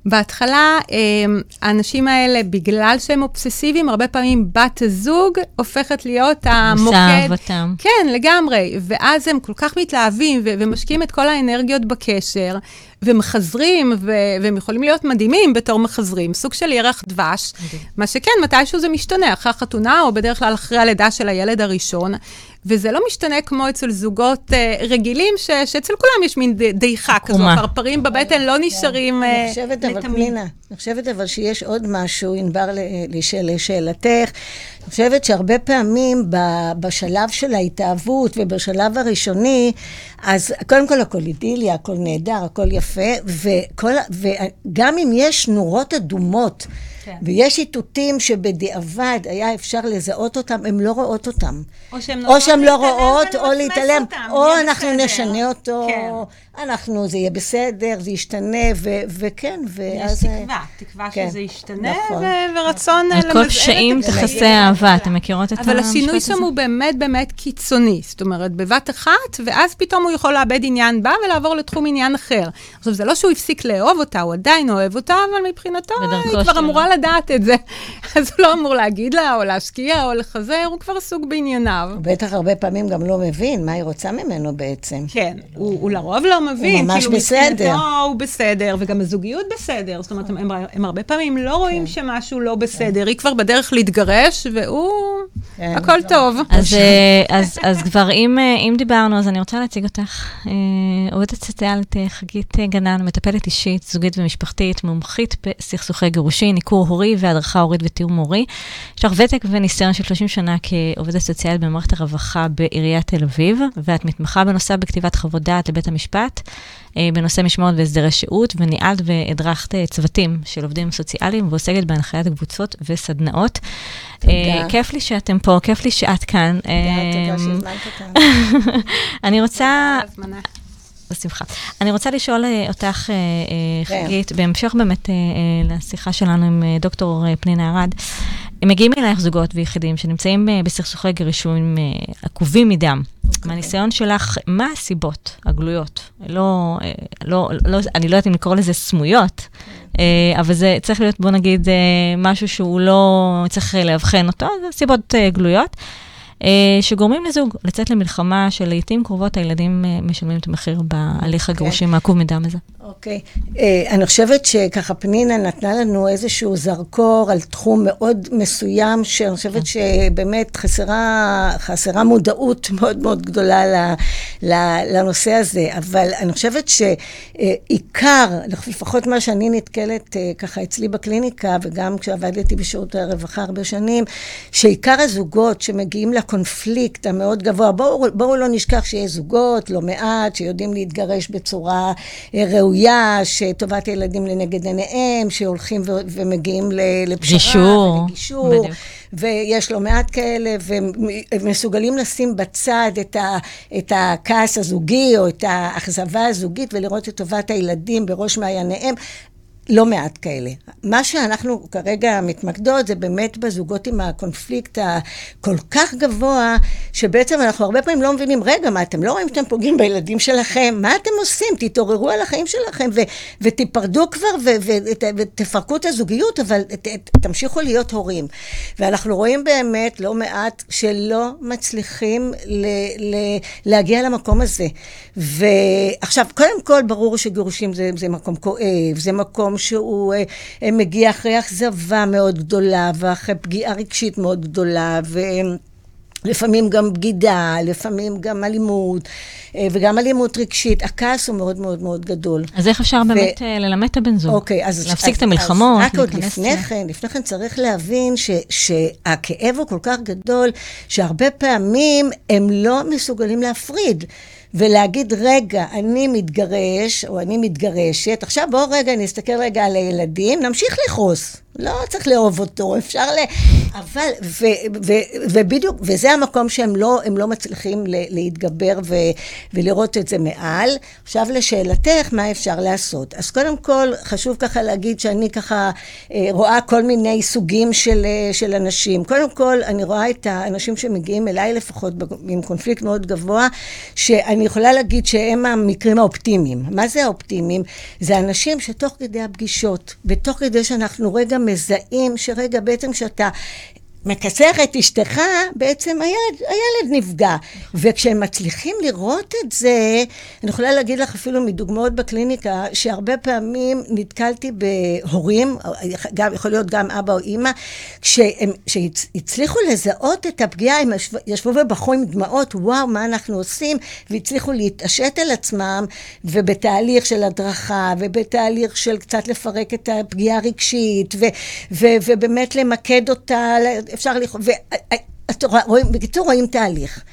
בהתחלה, אמ, האנשים האלה, בגלל שהם אובססיביים, הרבה פעמים בת הזוג הופכת להיות המוקד. אהבתם. כן, לגמרי. ואז הם כל כך מתלהבים ו- ומשקיעים את כל האנרגיות בקשר, ומחזרים, ו- והם יכולים להיות מדהימים בתור מחזרים, סוג של ירח דבש. מה שכן, מתישהו זה משתנה, אחרי החתונה, או בדרך כלל אחרי הלידה של הילד הראשון. וזה לא משתנה כמו אצל זוגות uh, רגילים, ש, שאצל כולם יש מין דעיכה כזו, פרפרים בבטן לא נשארים לתמיד. אני חושבת, אבל פנינה, אני חושבת אבל שיש עוד משהו, ענבר, לשאלתך. אני חושבת שהרבה פעמים בשלב של ההתאהבות ובשלב הראשוני, אז קודם כל הכל אידילי, הכל נהדר, הכל יפה, וכל, וגם אם יש נורות אדומות, כן. ויש איתותים שבדיעבד היה אפשר לזהות אותם, הן לא רואות אותם. או שהן או שהן לא רואות, או להתעלם, או אנחנו בסדר. נשנה אותו, כן. אנחנו, זה יהיה בסדר, זה ישתנה, ו- וכן, ואז... יש תקווה, תקווה כן, שזה ישתנה, נכון. ו- ורצון למזער את כל פשעים תכסה אהבה, אתם מכירות את המשפט הזה? אבל השינוי שם הוא באמת באמת קיצוני, זאת אומרת, בבת אחת, ואז פתאום הוא יכול לאבד עניין בה ולעבור לתחום עניין אחר. עכשיו, זה לא שהוא הפסיק לאהוב אותה, הוא עדיין אוהב אותה, אבל מבחינתו היא כבר אמורה לדעת את זה. <laughs> אז הוא לא אמור להגיד לה, או להשקיע, או לחזר, הוא כבר עסוק בענייניו. הוא בטח הרבה פעמים גם לא מבין מה היא רוצה ממנו בעצם. כן, הוא, הוא לרוב לא מבין. הוא ממש כאילו בסדר. הוא בסדר, וגם הזוגיות בסדר. זאת אומרת, הם, הם, הם הרבה פעמים לא רואים כן. שמשהו לא בסדר. היא כבר בדרך להתגרש, והוא... כן, הכל לא. טוב. אז, אה, אז, אז כבר, אם, אה, אם דיברנו, אז אני רוצה להציג אותך. אה, עובדת סוציאלית חגית גנן, מטפלת אישית, זוגית ומשפחתית, מומחית בסכסוכי גירושין, ניכור הורי והדרכה הורית ותיאום הורי. יש לך ותק וניסיון של 30 שנה כעובדת סוציאלית במערכת הרווחה בעיריית תל אביב, ואת מתמחה בנושא בכתיבת חוות דעת לבית המשפט. אה, בנושא משמעות והסדרי שהות, וניהלת והדרכת אה, צוותים של עובדים סוציאליים, ועוסקת בהנחיית קבוצות וסדנאות. תודה. אה, כיף לי שאתם פה, כיף לי שאת כאן. תודה, תודה שהזמנת אותנו. <laughs> אני רוצה... בשמחה. אני רוצה לשאול אותך, כן. חגית, בהמשך באמת לשיחה שלנו עם דוקטור פנינה ארד, מגיעים אלייך זוגות ויחידים שנמצאים בסכסוכי גירושים עקובים מדם. אוקיי. מהניסיון שלך, מה הסיבות הגלויות? לא, אה, לא, לא, אני לא יודעת אם לקרוא לזה סמויות, אה, אבל זה צריך להיות, בוא נגיד, אה, משהו שהוא לא צריך לאבחן אותו, זה סיבות גלויות. אה, שגורמים לזוג לצאת למלחמה שלעיתים קרובות הילדים אה, משלמים את המחיר בהליך אוקיי. הגירושים העקוב מדם הזה. אוקיי. Okay. אה, uh, אני חושבת שככה פנינה נתנה לנו איזשהו זרקור על תחום מאוד מסוים, שאני חושבת okay. כן. שבאמת חסרה, חסרה מודעות <laughs> מאוד מאוד גדולה ל, ל, לנושא הזה, אבל אני חושבת שעיקר, לפחות מה שאני נתקלת ככה אצלי בקליניקה, וגם כשעבדתי בשירות הרווחה הרבה שנים, שעיקר הזוגות שמגיעים לקונפליקט, הקונפליקט המאוד גבוה. בואו בוא לא נשכח שיש זוגות, לא מעט, שיודעים להתגרש בצורה אה, ראויה, שטובת הילדים לנגד עיניהם, שהולכים ו- ומגיעים לפשרה. גישור. ולגישור. ויש לא מעט כאלה, ומסוגלים לשים בצד את, ה, את הכעס הזוגי או את האכזבה הזוגית ולראות את טובת הילדים בראש מעייניהם. לא מעט כאלה. מה שאנחנו כרגע מתמקדות זה באמת בזוגות עם הקונפליקט הכל כך גבוה, שבעצם אנחנו הרבה פעמים לא מבינים, רגע, מה, אתם לא רואים שאתם פוגעים בילדים שלכם? מה אתם עושים? תתעוררו על החיים שלכם ו- ותיפרדו כבר ותפרקו את הזוגיות, אבל ת- תמשיכו להיות הורים. ואנחנו רואים באמת לא מעט שלא מצליחים ל- ל- להגיע למקום הזה. ועכשיו, קודם כל, ברור שגירושים זה, זה מקום כואב, זה מקום... מקום שהוא אה, אה, מגיע אחרי אכזבה מאוד גדולה, ואחרי פגיעה רגשית מאוד גדולה, ולפעמים גם בגידה, לפעמים גם אלימות, אה, וגם אלימות רגשית. הכעס הוא מאוד מאוד מאוד גדול. אז איך אפשר ו... באמת ללמד את הבן זוג? אוקיי, אז... להפסיק אז, את המלחמות, אז רק עוד לפני כן, לפני כן צריך להבין ש, שהכאב הוא כל כך גדול, שהרבה פעמים הם לא מסוגלים להפריד. ולהגיד, רגע, אני מתגרש, או אני מתגרשת, עכשיו בואו רגע נסתכל רגע על הילדים, נמשיך לכעוס. לא צריך לאהוב אותו, אפשר ל... אבל, ו, ו, ובדיוק, וזה המקום שהם לא, לא מצליחים להתגבר ו, ולראות את זה מעל. עכשיו לשאלתך, מה אפשר לעשות? אז קודם כל, חשוב ככה להגיד שאני ככה אה, רואה כל מיני סוגים של, אה, של אנשים. קודם כל, אני רואה את האנשים שמגיעים אליי לפחות עם קונפליקט מאוד גבוה, שאני יכולה להגיד שהם המקרים האופטימיים. מה זה האופטימיים? זה אנשים שתוך כדי הפגישות, ותוך כדי שאנחנו רגע מזהים שרגע בעצם כשאתה מקצר את אשתך, בעצם הילד, הילד נפגע. וכשהם מצליחים לראות את זה, אני יכולה להגיד לך אפילו מדוגמאות בקליניקה, שהרבה פעמים נתקלתי בהורים, גם, יכול להיות גם אבא או אימא, כשהם, שהצליחו לזהות את הפגיעה, הם ישבו ובכו עם דמעות, וואו, מה אנחנו עושים? והצליחו להתעשת על עצמם, ובתהליך של הדרכה, ובתהליך של קצת לפרק את הפגיעה הרגשית, ו, ו, ובאמת למקד אותה, אפשר לכ... רואים, בקיצור, רואים תהליך.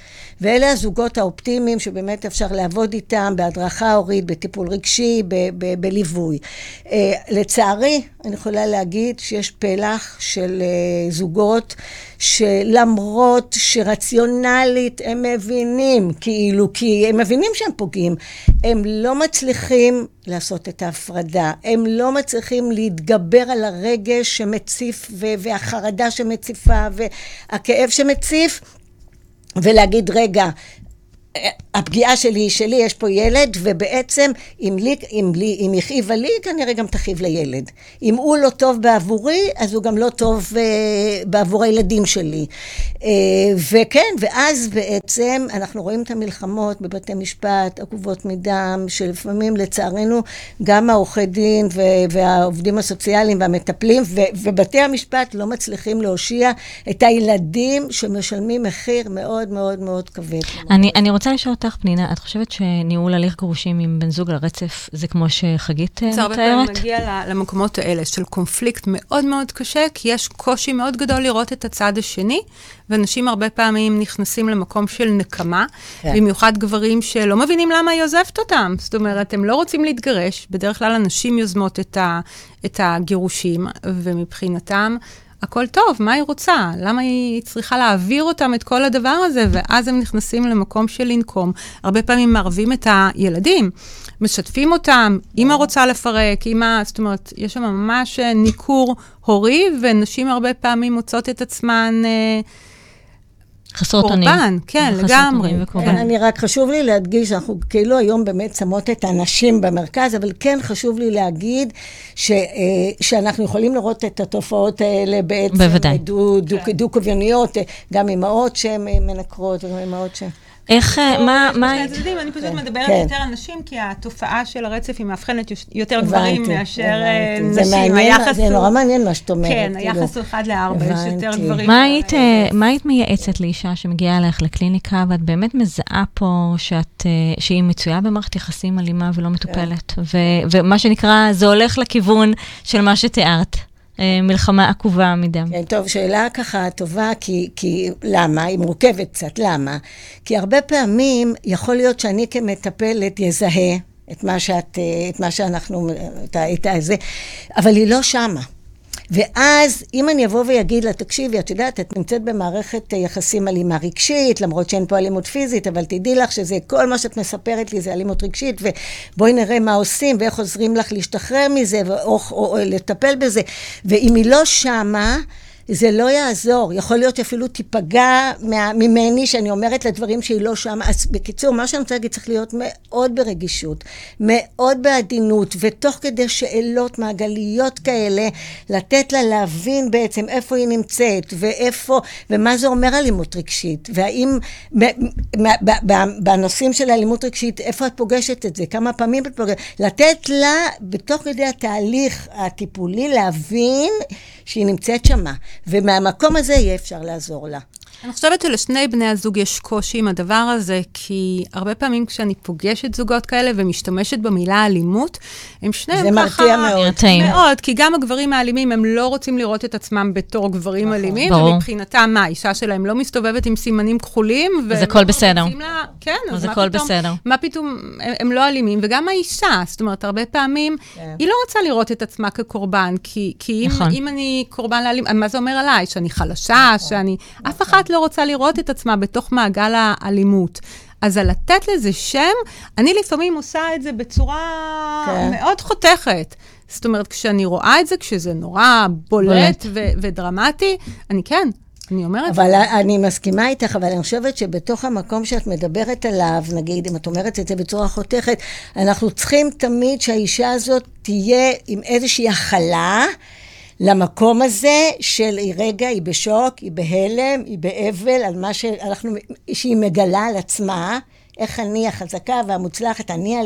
ואלה הזוגות האופטימיים שבאמת אפשר לעבוד איתם בהדרכה הורית, בטיפול רגשי, ב- ב- בליווי. Uh, לצערי, אני יכולה להגיד שיש פלח של uh, זוגות שלמרות שרציונלית הם מבינים, כאילו, כי הם מבינים שהם פוגעים, הם לא מצליחים לעשות את ההפרדה, הם לא מצליחים להתגבר על הרגש שמציף והחרדה שמציפה והכאב שמציף ולהגיד, רגע, הפגיעה שלי היא שלי, יש פה ילד, ובעצם אם, לי, אם, לי, אם הכאיבה לי, כנראה גם תכאיב לילד. אם הוא לא טוב בעבורי, אז הוא גם לא טוב uh, בעבור הילדים שלי. Uh, וכן, ואז בעצם אנחנו רואים את המלחמות בבתי משפט, עקובות מדם, שלפעמים לצערנו גם העורכי דין והעובדים הסוציאליים והמטפלים ו, ובתי המשפט לא מצליחים להושיע את הילדים שמשלמים מחיר מאוד מאוד מאוד כבד. אני, אני רוצה לשאול אותך, פנינה, את חושבת שניהול הליך גירושים עם בן זוג על רצף זה כמו שחגית מתארת? זה הרבה פעמים מגיע למקומות האלה של קונפליקט מאוד מאוד קשה, כי יש קושי מאוד גדול לראות את הצד השני, ואנשים הרבה פעמים נכנסים למקום של נקמה, כן. במיוחד גברים שלא מבינים למה היא עוזבת אותם. זאת אומרת, הם לא רוצים להתגרש, בדרך כלל הנשים יוזמות את, ה, את הגירושים, ומבחינתם... הכל טוב, מה היא רוצה? למה היא צריכה להעביר אותם את כל הדבר הזה? ואז הם נכנסים למקום של לנקום. הרבה פעמים מערבים את הילדים, משתפים אותם, אימא רוצה לפרק, אימא, זאת אומרת, יש שם ממש ניכור הורי, ונשים הרבה פעמים מוצאות את עצמן... אה, חסרות אונים. קורבן, כן, לגמרי. כן, אני רק חשוב לי להדגיש, אנחנו כאילו היום באמת שמות את הנשים במרכז, אבל כן חשוב לי להגיד ש, אה, שאנחנו יכולים לראות את התופעות האלה בעצם. בוודאי. דו-קוביוניות, דו, דו גם אימהות שהן מנקרות, וגם אימהות שהן... איך, אה, מה, מה... אני פשוט מדברת כן. יותר על נשים, כי התופעה של הרצף היא מאבחנת יותר גברים מאשר אה, נשים. זה מעניין, זה נורא מעניין מה שאת אומרת. כן, כאילו. היחס הוא אחד לארבע, יש יותר גברים. מה היית מייעצת לאישה שמגיעה אלייך לקליניקה, ואת באמת מזהה פה שהיא מצויה במערכת יחסים אלימה ולא מטופלת, כן. ומה שנקרא, זה הולך לכיוון של מה שתיארת. אה, מלחמה עקובה מדם. כן, טוב, שאלה ככה טובה, כי, כי למה? היא מורכבת קצת, למה? כי הרבה פעמים יכול להיות שאני כמטפלת יזהה את מה שאת, את מה שאנחנו, את, את זה, אבל היא לא שמה. ואז אם אני אבוא ואגיד לה, תקשיבי, את יודעת, את נמצאת במערכת יחסים אלימה רגשית, למרות שאין פה אלימות פיזית, אבל תדעי לך שזה כל מה שאת מספרת לי זה אלימות רגשית, ובואי נראה מה עושים ואיך עוזרים לך להשתחרר מזה, או, או, או, או לטפל בזה. ואם היא לא שמה, זה לא יעזור. יכול להיות שאפילו תיפגע מה, ממני, שאני אומרת לדברים שהיא לא שם. אז בקיצור, מה שאני רוצה להגיד צריך להיות מאוד ברגישות, מאוד בעדינות, ותוך כדי שאלות מעגליות כאלה, לתת לה להבין בעצם איפה היא נמצאת, ואיפה, ומה זה אומר אלימות רגשית, והאם, בנושאים של אלימות רגשית, איפה את פוגשת את זה, כמה פעמים את פוגשת, לתת לה, בתוך כדי התהליך הטיפולי, להבין שהיא נמצאת שמה. ומהמקום הזה יהיה אפשר לעזור לה. אני חושבת שלשני בני הזוג יש קושי עם הדבר הזה, כי הרבה פעמים כשאני פוגשת זוגות כאלה ומשתמשת במילה אלימות, הם שניהם ככה... זה מרתיע מאוד. מאוד, כי גם הגברים האלימים, הם לא רוצים לראות את עצמם בתור גברים נכון, אלימים, ברור. ומבחינתם, מה, האישה שלהם לא מסתובבת עם סימנים כחולים? אז הכל בסדר. לה, כן, אז מה פתאום, בסדר. מה פתאום, הם, הם לא אלימים, וגם האישה, זאת אומרת, הרבה פעמים, כן. היא לא רוצה לראות את עצמה כקורבן, כי, כי אם, נכון. אם אני קורבן לאלימות, מה זה אומר עליי? שאני חלשה, נכון. שאני... נכון. אף אחת לא רוצה לראות את עצמה בתוך מעגל האלימות. אז על לתת לזה שם, אני לפעמים עושה את זה בצורה כן. מאוד חותכת. זאת אומרת, כשאני רואה את זה, כשזה נורא בולט, ו- ודרמטי, אני כן, אני אומרת... אבל אני מסכימה איתך, אבל אני חושבת שבתוך המקום שאת מדברת עליו, נגיד, אם את אומרת את זה בצורה חותכת, אנחנו צריכים תמיד שהאישה הזאת תהיה עם איזושהי הכלה. למקום הזה של רגע, היא בשוק, היא בהלם, היא באבל על מה שהיא מגלה על עצמה. איך אני החזקה והמוצלחת, אני,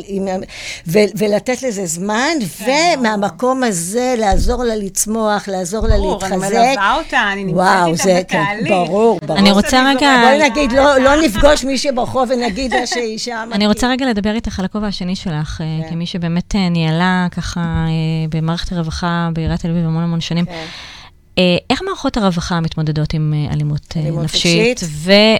ו, ולתת לזה זמן, כן, ומהמקום הזה לעזור לה לצמוח, לעזור לה להתחזק. ברור, אני מלווה אותה, אני נמצאת איתה כן, בתהליך. ברור, ברור. אני רוצה רגע... בואי נגיד, לא, לא נפגוש מישהי ברחוב ונגיד לה שהיא שם. <laughs> אני רוצה רגע לדבר איתך על הכובע השני שלך, אה, כן. כמי שבאמת אה, ניהלה ככה אה, במערכת הרווחה בעיריית תל אביב המון המון שנים. כן. איך מערכות הרווחה מתמודדות עם אלימות, אלימות נפשית,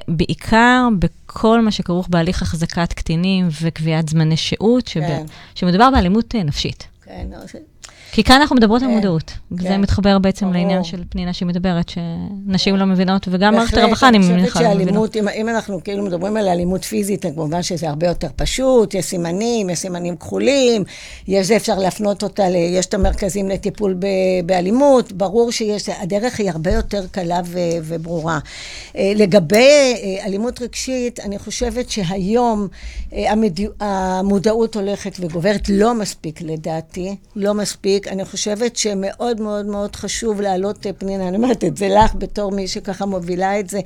ובעיקר כל מה שכרוך בהליך החזקת קטינים וקביעת זמני שהות, כן. שמדובר באלימות נפשית. כן, כי כאן אנחנו מדברות כן, על מודעות. כן. זה מתחבר בעצם ברור. לעניין של פנינה שהיא מדברת, שנשים לא מבינות, וגם מערכת הרווחה, אני מניחה, לא מבינות. שאלימות, אם, אם אנחנו כאילו מדברים על אלימות פיזית, כמובן שזה הרבה יותר פשוט, יש סימנים, יש סימנים כחולים, יש זה אפשר להפנות אותה, ל, יש את המרכזים לטיפול ב, באלימות, ברור שיש, הדרך היא הרבה יותר קלה ו, וברורה. אה, לגבי אה, אלימות רגשית, אני חושבת שהיום אה, המודעות הולכת וגוברת, לא מספיק לדעתי, לא מספיק. אני חושבת שמאוד מאוד מאוד חשוב להעלות, אה, פנינה, אני אומרת את זה לך בתור מי שככה מובילה את זה,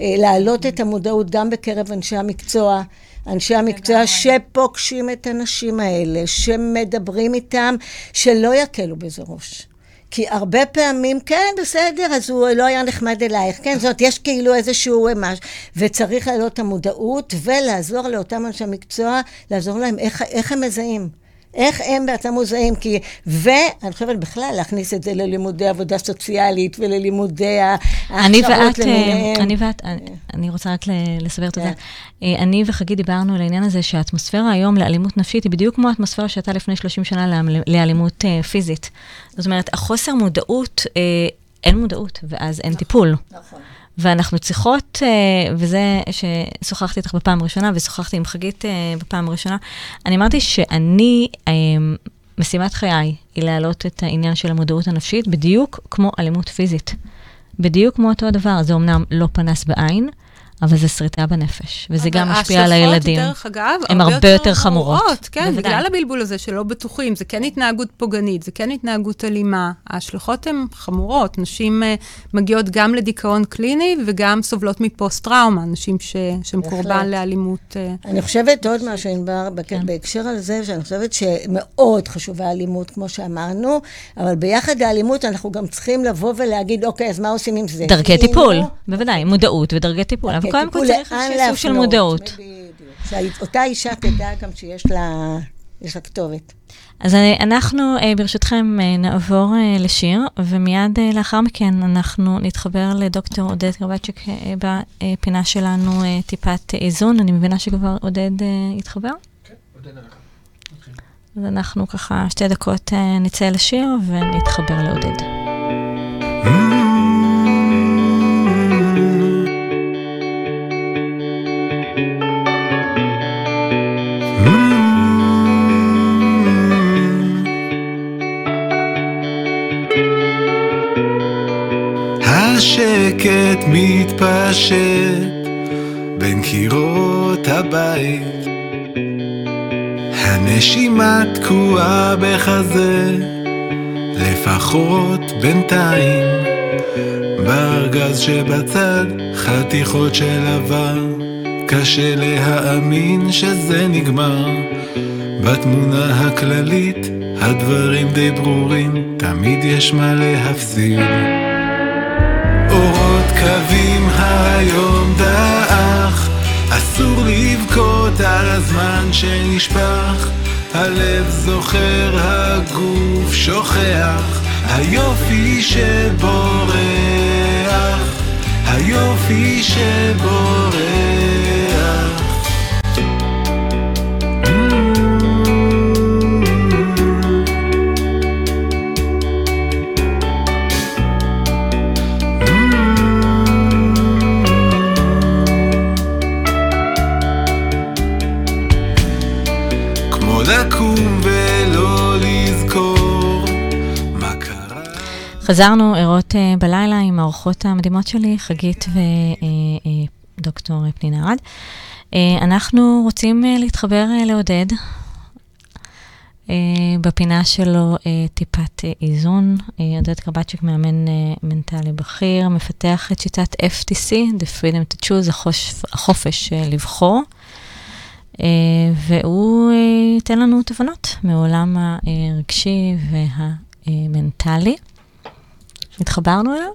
אה, להעלות את המודעות גם בקרב אנשי המקצוע. אנשי המקצוע שפוגשים את הנשים האלה, שמדברים איתם, שלא יקלו בזה ראש. כי הרבה פעמים, כן, בסדר, אז הוא לא היה נחמד אלייך. כן, זאת, יש כאילו איזשהו אה, משהו, וצריך להעלות את המודעות ולעזור לאותם אנשי מקצוע, לעזור להם איך, איך הם מזהים. איך הם בעצם מוזעים, כי... ואני חושבת בכלל להכניס את זה ללימודי עבודה סוציאלית וללימודי ההכשרות למיניהם. אני ואת, אני, אני רוצה רק לסבר את זה. כן. אה, אני וחגי דיברנו על העניין הזה שהאטמוספירה היום לאלימות נפשית היא בדיוק כמו האטמוספירה שהייתה לפני 30 שנה לאלימות אה, פיזית. זאת אומרת, החוסר מודעות, אה, אין מודעות, ואז אין טיפול. נכון. ואנחנו צריכות, אה, וזה ששוחחתי איתך בפעם הראשונה, ושוחחתי עם חגית אה, בפעם הראשונה, אני אמרתי שאני, אה, משימת חיי היא להעלות את העניין של המודעות הנפשית, בדיוק כמו אלימות פיזית. בדיוק כמו אותו הדבר, זה אמנם לא פנס בעין, אבל זה שריטה בנפש, וזה גם משפיע על הילדים. ההשלכות, דרך אגב, הן הרבה יותר יותר חמורות. חמורות. כן, בוודאי. בגלל הבלבול הזה שלא בטוחים, זה כן התנהגות פוגענית, זה כן התנהגות אלימה. ההשלכות הן חמורות. נשים uh, מגיעות גם לדיכאון קליני וגם סובלות מפוסט-טראומה, נשים ש... שהן קורבן לאלימות. Uh, אני חושבת עוד משהו, ענבר, כן. בהקשר על זה, שאני חושבת שמאוד חשובה האלימות, כמו שאמרנו, אבל ביחד האלימות אנחנו גם צריכים לבוא ולהגיד, אוקיי, אז מה עושים עם זה? דרכי טיפול, בוודאי, מודעות ודרכי טיפול. קודם כל צריך איזשהו סוג של מודעות. שאותה אישה תדע גם שיש לה, לה כתובת. אז אנחנו, אה, ברשותכם, אה, נעבור אה, לשיר, ומיד לאחר מכן אנחנו נתחבר לדוקטור עודד גרבצ'יק בפינה שלנו, טיפת איזון. אני מבינה שכבר עודד התחבר? כן, עודד הלכה. אז אנחנו ככה שתי דקות נצא לשיר ונתחבר לעודד. השקט מתפשט בין קירות הבית. הנשימה תקועה בחזה לפחות בינתיים. בארגז שבצד חתיכות של עבר. קשה להאמין שזה נגמר. בתמונה הכללית הדברים די ברורים תמיד יש מה להפסיד מקווים היום דעך, אסור לבכות על הזמן שנשפך, הלב זוכר, הגוף שוכח, היופי שבורח, היופי שבורח. חזרנו ערות uh, בלילה עם האורחות המדהימות שלי, חגית ודוקטור uh, uh, פנינה ארד. אנחנו רוצים להתחבר לעודד בפינה שלו טיפת איזון. עודד קרבצ'יק מאמן מנטלי בכיר, מפתח את שיטת FTC, The Freedom to Choose, החופש uh, לבחור. והוא ייתן לנו תובנות מעולם הרגשי והמנטלי. התחברנו אליו?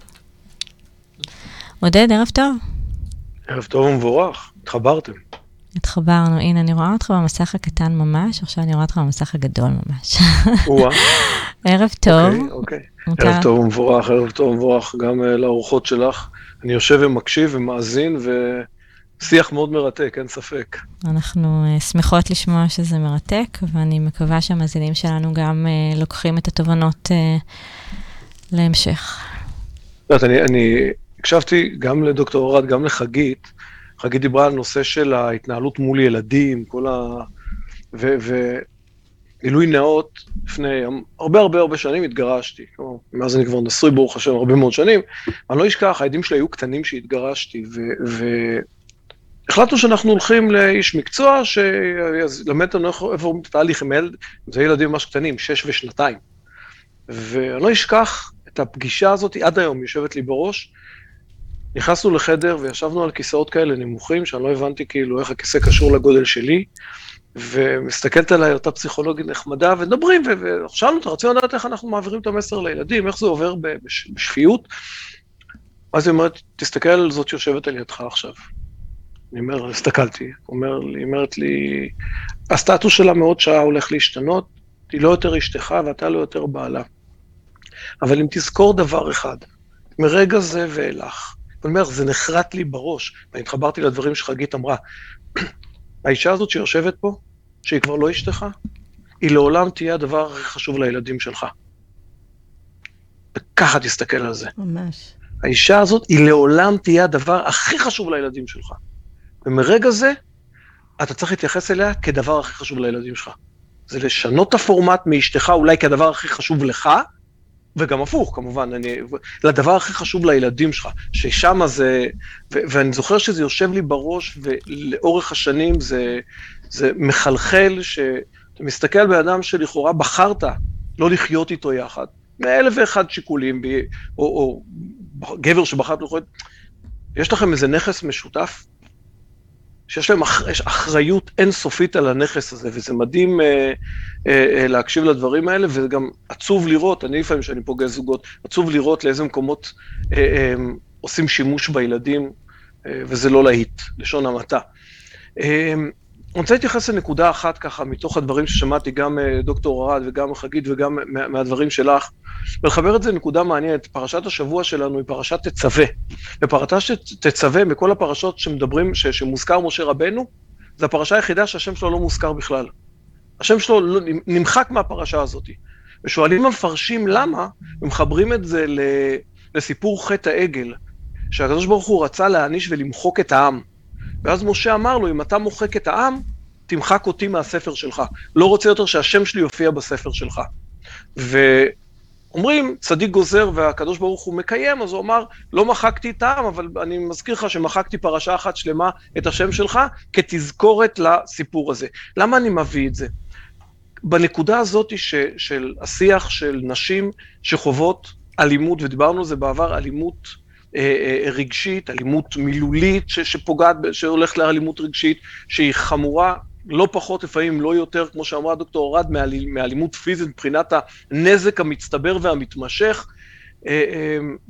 עודד, ערב טוב. ערב טוב ומבורך, התחברתם. התחברנו, הנה, אני רואה אותך במסך הקטן ממש, עכשיו אני רואה אותך במסך הגדול ממש. <laughs> ערב טוב. אוקיי, אוקיי. ערב טוב ומבורך, ערב טוב ומבורך גם uh, לארוחות שלך. אני יושב ומקשיב ומאזין, ושיח מאוד מרתק, אין ספק. אנחנו uh, שמחות לשמוע שזה מרתק, ואני מקווה שהמאזינים שלנו גם uh, לוקחים את התובנות uh, להמשך. יודעת, אני, אני הקשבתי גם לדוקטור אורד, גם לחגית. חגית דיברה על נושא של ההתנהלות מול ילדים, כל ה... ו... ו... נאות, לפני הרבה הרבה הרבה שנים התגרשתי. מאז אני כבר נשוי, ברוך השם, הרבה מאוד שנים. אני לא אשכח, הילדים שלי היו קטנים שהתגרשתי, והחלטנו ו... שאנחנו הולכים לאיש מקצוע שילמד אותנו איפה עומד התהליך עם ילד, זה ילדים ממש קטנים, שש ושנתיים. ואני לא אשכח את הפגישה הזאת, עד היום יושבת לי בראש. נכנסנו לחדר וישבנו על כיסאות כאלה נמוכים, שאני לא הבנתי כאילו איך הכיסא קשור לגודל שלי, ומסתכלת עליי אותה פסיכולוגית נחמדה, ודברים, ושאלנו אותה, רצינו לדעת איך אנחנו מעבירים את המסר לילדים, איך זה עובר בש, בשפיות. אז היא אומרת, תסתכל על זאת שיושבת על ידך עכשיו. אני אומר, הסתכלתי, אומר, היא אומרת לי, הסטטוס שלה מאוד שעה הולך להשתנות, היא לא יותר אשתך ואתה לא יותר בעלה. אבל אם תזכור דבר אחד, מרגע זה ואילך, אני אומר, זה נחרט לי בראש, ואני התחברתי לדברים שחגית אמרה, <clears throat> האישה הזאת שיושבת פה, שהיא כבר לא אשתך, היא לעולם תהיה הדבר הכי חשוב לילדים שלך. וככה תסתכל על זה. ממש. האישה הזאת, היא לעולם תהיה הדבר הכי חשוב לילדים שלך. ומרגע זה, אתה צריך להתייחס אליה כדבר הכי חשוב לילדים שלך. זה לשנות את הפורמט מאשתך אולי כדבר הכי חשוב לך, וגם הפוך, כמובן, אני, לדבר הכי חשוב לילדים שלך, ששם זה, ו, ואני זוכר שזה יושב לי בראש, ולאורך השנים זה, זה מחלחל, שאתה מסתכל על בן אדם שלכאורה בחרת לא לחיות איתו יחד, מאלף ואחד שיקולים, או, או גבר שבחרת לחיות, יש לכם איזה נכס משותף? שיש להם אח, אחריות אינסופית על הנכס הזה, וזה מדהים אה, אה, אה, להקשיב לדברים האלה, וגם עצוב לראות, אני לפעמים כשאני פוגש זוגות, עצוב לראות לאיזה מקומות אה, אה, עושים שימוש בילדים, אה, וזה לא להיט, לשון המעטה. אה, אני רוצה להתייחס לנקודה אחת ככה, מתוך הדברים ששמעתי, גם אה, דוקטור ארד וגם חגית וגם מהדברים שלך, ולחבר את זה לנקודה מעניינת. פרשת השבוע שלנו היא פרשת תצווה. ופרשת תצווה, מכל הפרשות שמדברים, ש, שמוזכר משה רבנו, זו הפרשה היחידה שהשם שלו לא מוזכר בכלל. השם שלו לא, נמחק מהפרשה הזאת. ושואלים המפרשים למה, ומחברים את זה לסיפור חטא העגל, שהקדוש ברוך הוא רצה להעניש ולמחוק את העם. ואז משה אמר לו, אם אתה מוחק את העם, תמחק אותי מהספר שלך. לא רוצה יותר שהשם שלי יופיע בספר שלך. ואומרים, צדיק גוזר והקדוש ברוך הוא מקיים, אז הוא אמר, לא מחקתי את העם, אבל אני מזכיר לך שמחקתי פרשה אחת שלמה את השם שלך, כתזכורת לסיפור הזה. למה אני מביא את זה? בנקודה הזאת ש, של השיח של נשים שחוות אלימות, ודיברנו על זה בעבר, אלימות רגשית, אלימות מילולית שפוגעת, שהולכת לאלימות רגשית, שהיא חמורה לא פחות, לפעמים לא יותר, כמו שאמרה דוקטור ארד, מאלימות פיזית מבחינת הנזק המצטבר והמתמשך.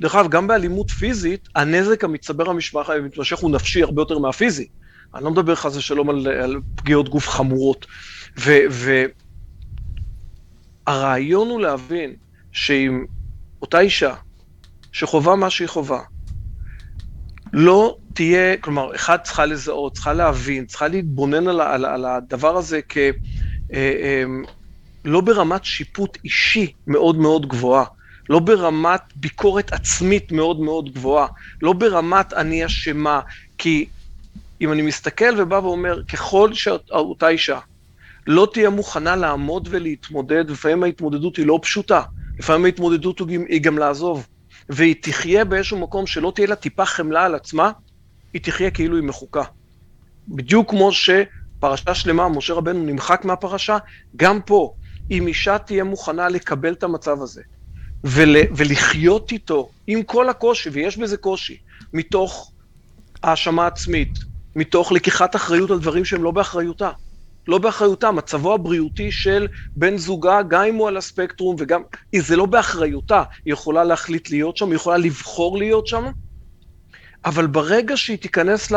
דרך אגב, גם באלימות פיזית, הנזק המצטבר המתמשך הוא נפשי הרבה יותר מהפיזי. אני לא מדבר חס ושלום על, על פגיעות גוף חמורות. והרעיון הוא להבין שאם אותה אישה שחווה מה שהיא חווה, לא תהיה, כלומר, אחד צריכה לזהות, צריכה להבין, צריכה להתבונן על, על, על הדבר הזה כ... אה, אה, לא ברמת שיפוט אישי מאוד מאוד גבוהה, לא ברמת ביקורת עצמית מאוד מאוד גבוהה, לא ברמת אני אשמה, כי אם אני מסתכל ובא ואומר, ככל שאותה אישה לא תהיה מוכנה לעמוד ולהתמודד, לפעמים ההתמודדות היא לא פשוטה, לפעמים ההתמודדות היא גם לעזוב, והיא תחיה באיזשהו מקום שלא תהיה לה טיפה חמלה על עצמה, היא תחיה כאילו היא מחוקה. בדיוק כמו שפרשה שלמה, משה רבנו נמחק מהפרשה, גם פה, אם אישה תהיה מוכנה לקבל את המצב הזה, ול, ולחיות איתו, עם כל הקושי, ויש בזה קושי, מתוך האשמה עצמית, מתוך לקיחת אחריות על דברים שהם לא באחריותה. לא באחריותה, מצבו הבריאותי של בן זוגה, גם אם הוא על הספקטרום וגם, זה לא באחריותה, היא יכולה להחליט להיות שם, היא יכולה לבחור להיות שם, אבל ברגע שהיא תיכנס ל...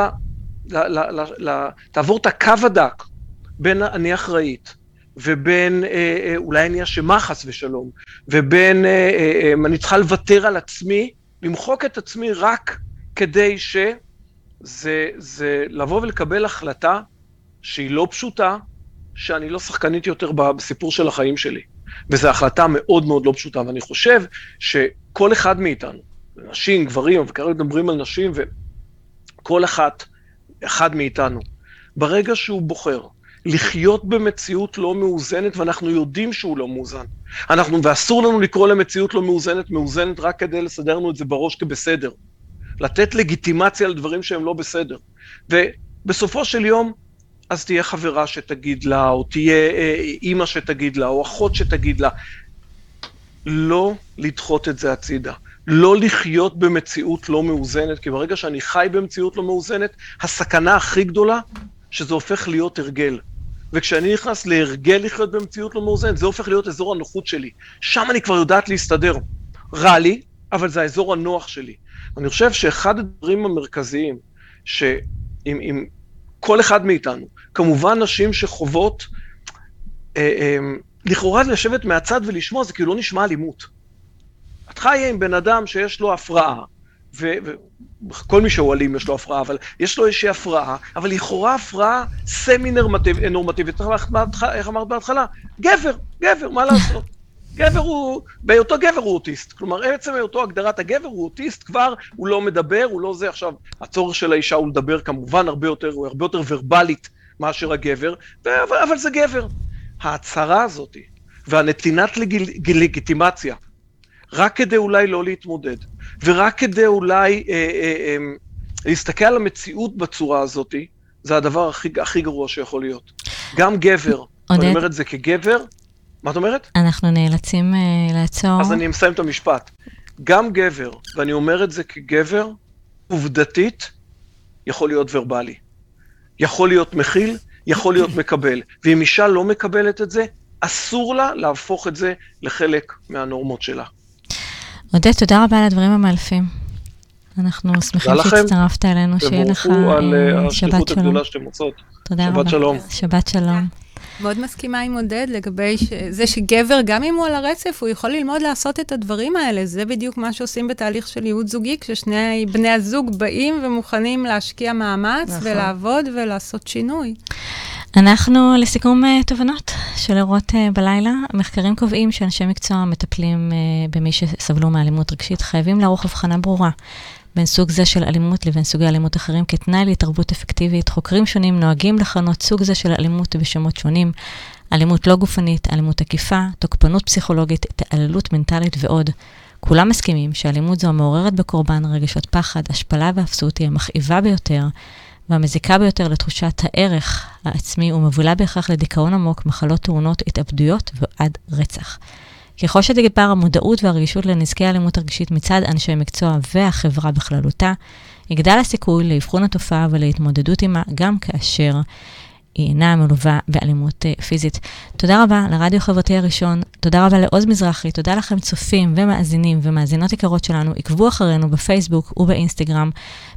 ל, ל, ל, ל תעבור את הקו הדק בין אני אחראית ובין אה, אה, אולי אני אשמה חס ושלום, ובין אה, אה, אה, אני צריכה לוותר על עצמי, למחוק את עצמי רק כדי ש... זה, זה לבוא ולקבל החלטה שהיא לא פשוטה, שאני לא שחקנית יותר בסיפור של החיים שלי. וזו החלטה מאוד מאוד לא פשוטה, ואני חושב שכל אחד מאיתנו, נשים, גברים, וכרגע מדברים על נשים, וכל אחת, אחד מאיתנו, ברגע שהוא בוחר לחיות במציאות לא מאוזנת, ואנחנו יודעים שהוא לא מאוזן, אנחנו, ואסור לנו לקרוא למציאות לא מאוזנת, מאוזנת רק כדי לסדר לנו את זה בראש כבסדר. לתת לגיטימציה לדברים שהם לא בסדר. ובסופו של יום, אז תהיה חברה שתגיד לה, או תהיה אה, אימא שתגיד לה, או אחות שתגיד לה. לא לדחות את זה הצידה. לא לחיות במציאות לא מאוזנת, כי ברגע שאני חי במציאות לא מאוזנת, הסכנה הכי גדולה, שזה הופך להיות הרגל. וכשאני נכנס להרגל לחיות במציאות לא מאוזנת, זה הופך להיות אזור הנוחות שלי. שם אני כבר יודעת להסתדר. רע לי, אבל זה האזור הנוח שלי. אני חושב שאחד הדברים המרכזיים, שעם כל אחד מאיתנו, כמובן נשים שחוות, אה, אה, לכאורה לשבת מהצד ולשמוע, זה כאילו לא נשמע אלימות. את חיה עם בן אדם שיש לו הפרעה, וכל מי שהוא אלים יש לו הפרעה, אבל יש לו איזושהי הפרעה, אבל לכאורה הפרעה סמי-נורמטיבית, איך אמרת בהתחלה? גבר, גבר, מה לעשות? גבר הוא, בהיותו גבר הוא אוטיסט. כלומר, עצם היותו הגדרת הגבר הוא אוטיסט, כבר הוא לא מדבר, הוא לא זה. עכשיו, הצורך של האישה הוא לדבר כמובן הרבה יותר, הוא הרבה יותר ורבלית מאשר הגבר, אבל, אבל זה גבר. ההצהרה הזאת והנתינת לגיטימציה, רק כדי אולי לא להתמודד, ורק כדי אולי אה, אה, אה, להסתכל על המציאות בצורה הזאת, זה הדבר הכי, הכי גרוע שיכול להיות. גם גבר, אני אומר את זה כגבר, מה את אומרת? אנחנו נאלצים uh, לעצור. אז אני מסיים את המשפט. גם גבר, ואני אומר את זה כגבר, עובדתית, יכול להיות ורבלי. יכול להיות מכיל, יכול להיות מקבל. ואם אישה לא מקבלת את זה, אסור לה להפוך את זה לחלק מהנורמות שלה. עודד, תודה רבה על הדברים המאלפים. אנחנו שמחים שהצטרפת אלינו, שיהיה לך שבת שלום. תבורכו על אה, השליחות הגדולה שאתם עושות. תודה רבה. שבת שלום. שבת שלום. מאוד מסכימה עם עודד לגבי ש... זה שגבר, גם אם הוא על הרצף, הוא יכול ללמוד לעשות את הדברים האלה. זה בדיוק מה שעושים בתהליך של ייעוד זוגי, כששני בני הזוג באים ומוכנים להשקיע מאמץ נכון. ולעבוד ולעשות שינוי. אנחנו לסיכום uh, תובנות של אירות uh, בלילה. מחקרים קובעים שאנשי מקצוע מטפלים uh, במי שסבלו מאלימות רגשית חייבים לערוך הבחנה ברורה בין סוג זה של אלימות לבין סוגי אלימות אחרים כתנאי להתערבות אפקטיבית. חוקרים שונים נוהגים לכנות סוג זה של אלימות בשמות שונים. אלימות לא גופנית, אלימות עקיפה, תוקפנות פסיכולוגית, התעללות מנטלית ועוד. כולם מסכימים שאלימות זו המעוררת בקורבן רגשות פחד, השפלה ואפסות היא המכאיבה ביותר והמזיקה ביותר לתחושת הערך העצמי ומובילה בהכרח לדיכאון עמוק, מחלות תאונות, התאבדויות ועד רצח. ככל שתגבר המודעות והרגישות לנזקי האלימות הרגשית מצד אנשי מקצוע והחברה בכללותה, יגדל הסיכוי לאבחון התופעה ולהתמודדות עימה גם כאשר היא אינה מלווה באלימות uh, פיזית. תודה רבה לרדיו החברתי הראשון, תודה רבה לעוז מזרחי, תודה לכם צופים ומאזינים ומאזינות יקרות שלנו. עקבו אחרינו בפייסבוק ובאינסטגרם.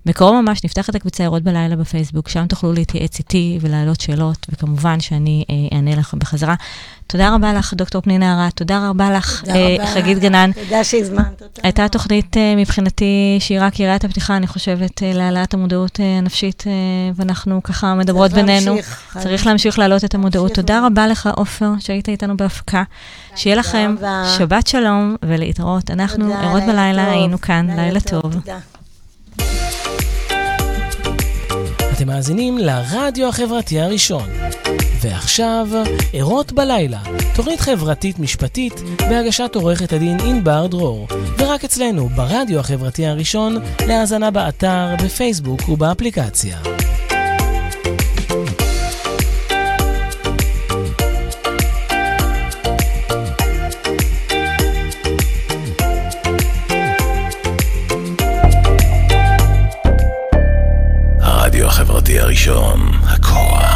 בקרוב ממש נפתח את הקבוצה ערות בלילה בפייסבוק, שם תוכלו להתייעץ איתי ולהעלות שאלות, וכמובן שאני אה, אענה לכם בחזרה. תודה רבה לך, דוקטור פנינה ארד, תודה רבה לך, אה, חגית גנן. תודה שהזמנת אותנו. הייתה תוכנית אה, מבחינתי שהיא רק יריית הפתיחה, אני חושבת, אה, להעלאת המודעות אה, הנפשית, אה, ואנחנו ככה מדברות בינינו. להמשיך. צריך להמשיך להעלות את המודעות. תודה רבה לך, עופר, שהיית איתנו בהפקה. שיהיה לכם. שבת שלום ולהתראות. אנחנו ערות לילה בלילה. היינו כאן, לילה טוב. אתם מאזינים לרדיו החברתי הראשון. ועכשיו, ערות בלילה, תוכנית חברתית משפטית בהגשת עורכת הדין ענבר דרור, ורק אצלנו ברדיו החברתי הראשון, להאזנה באתר, בפייסבוק ובאפליקציה.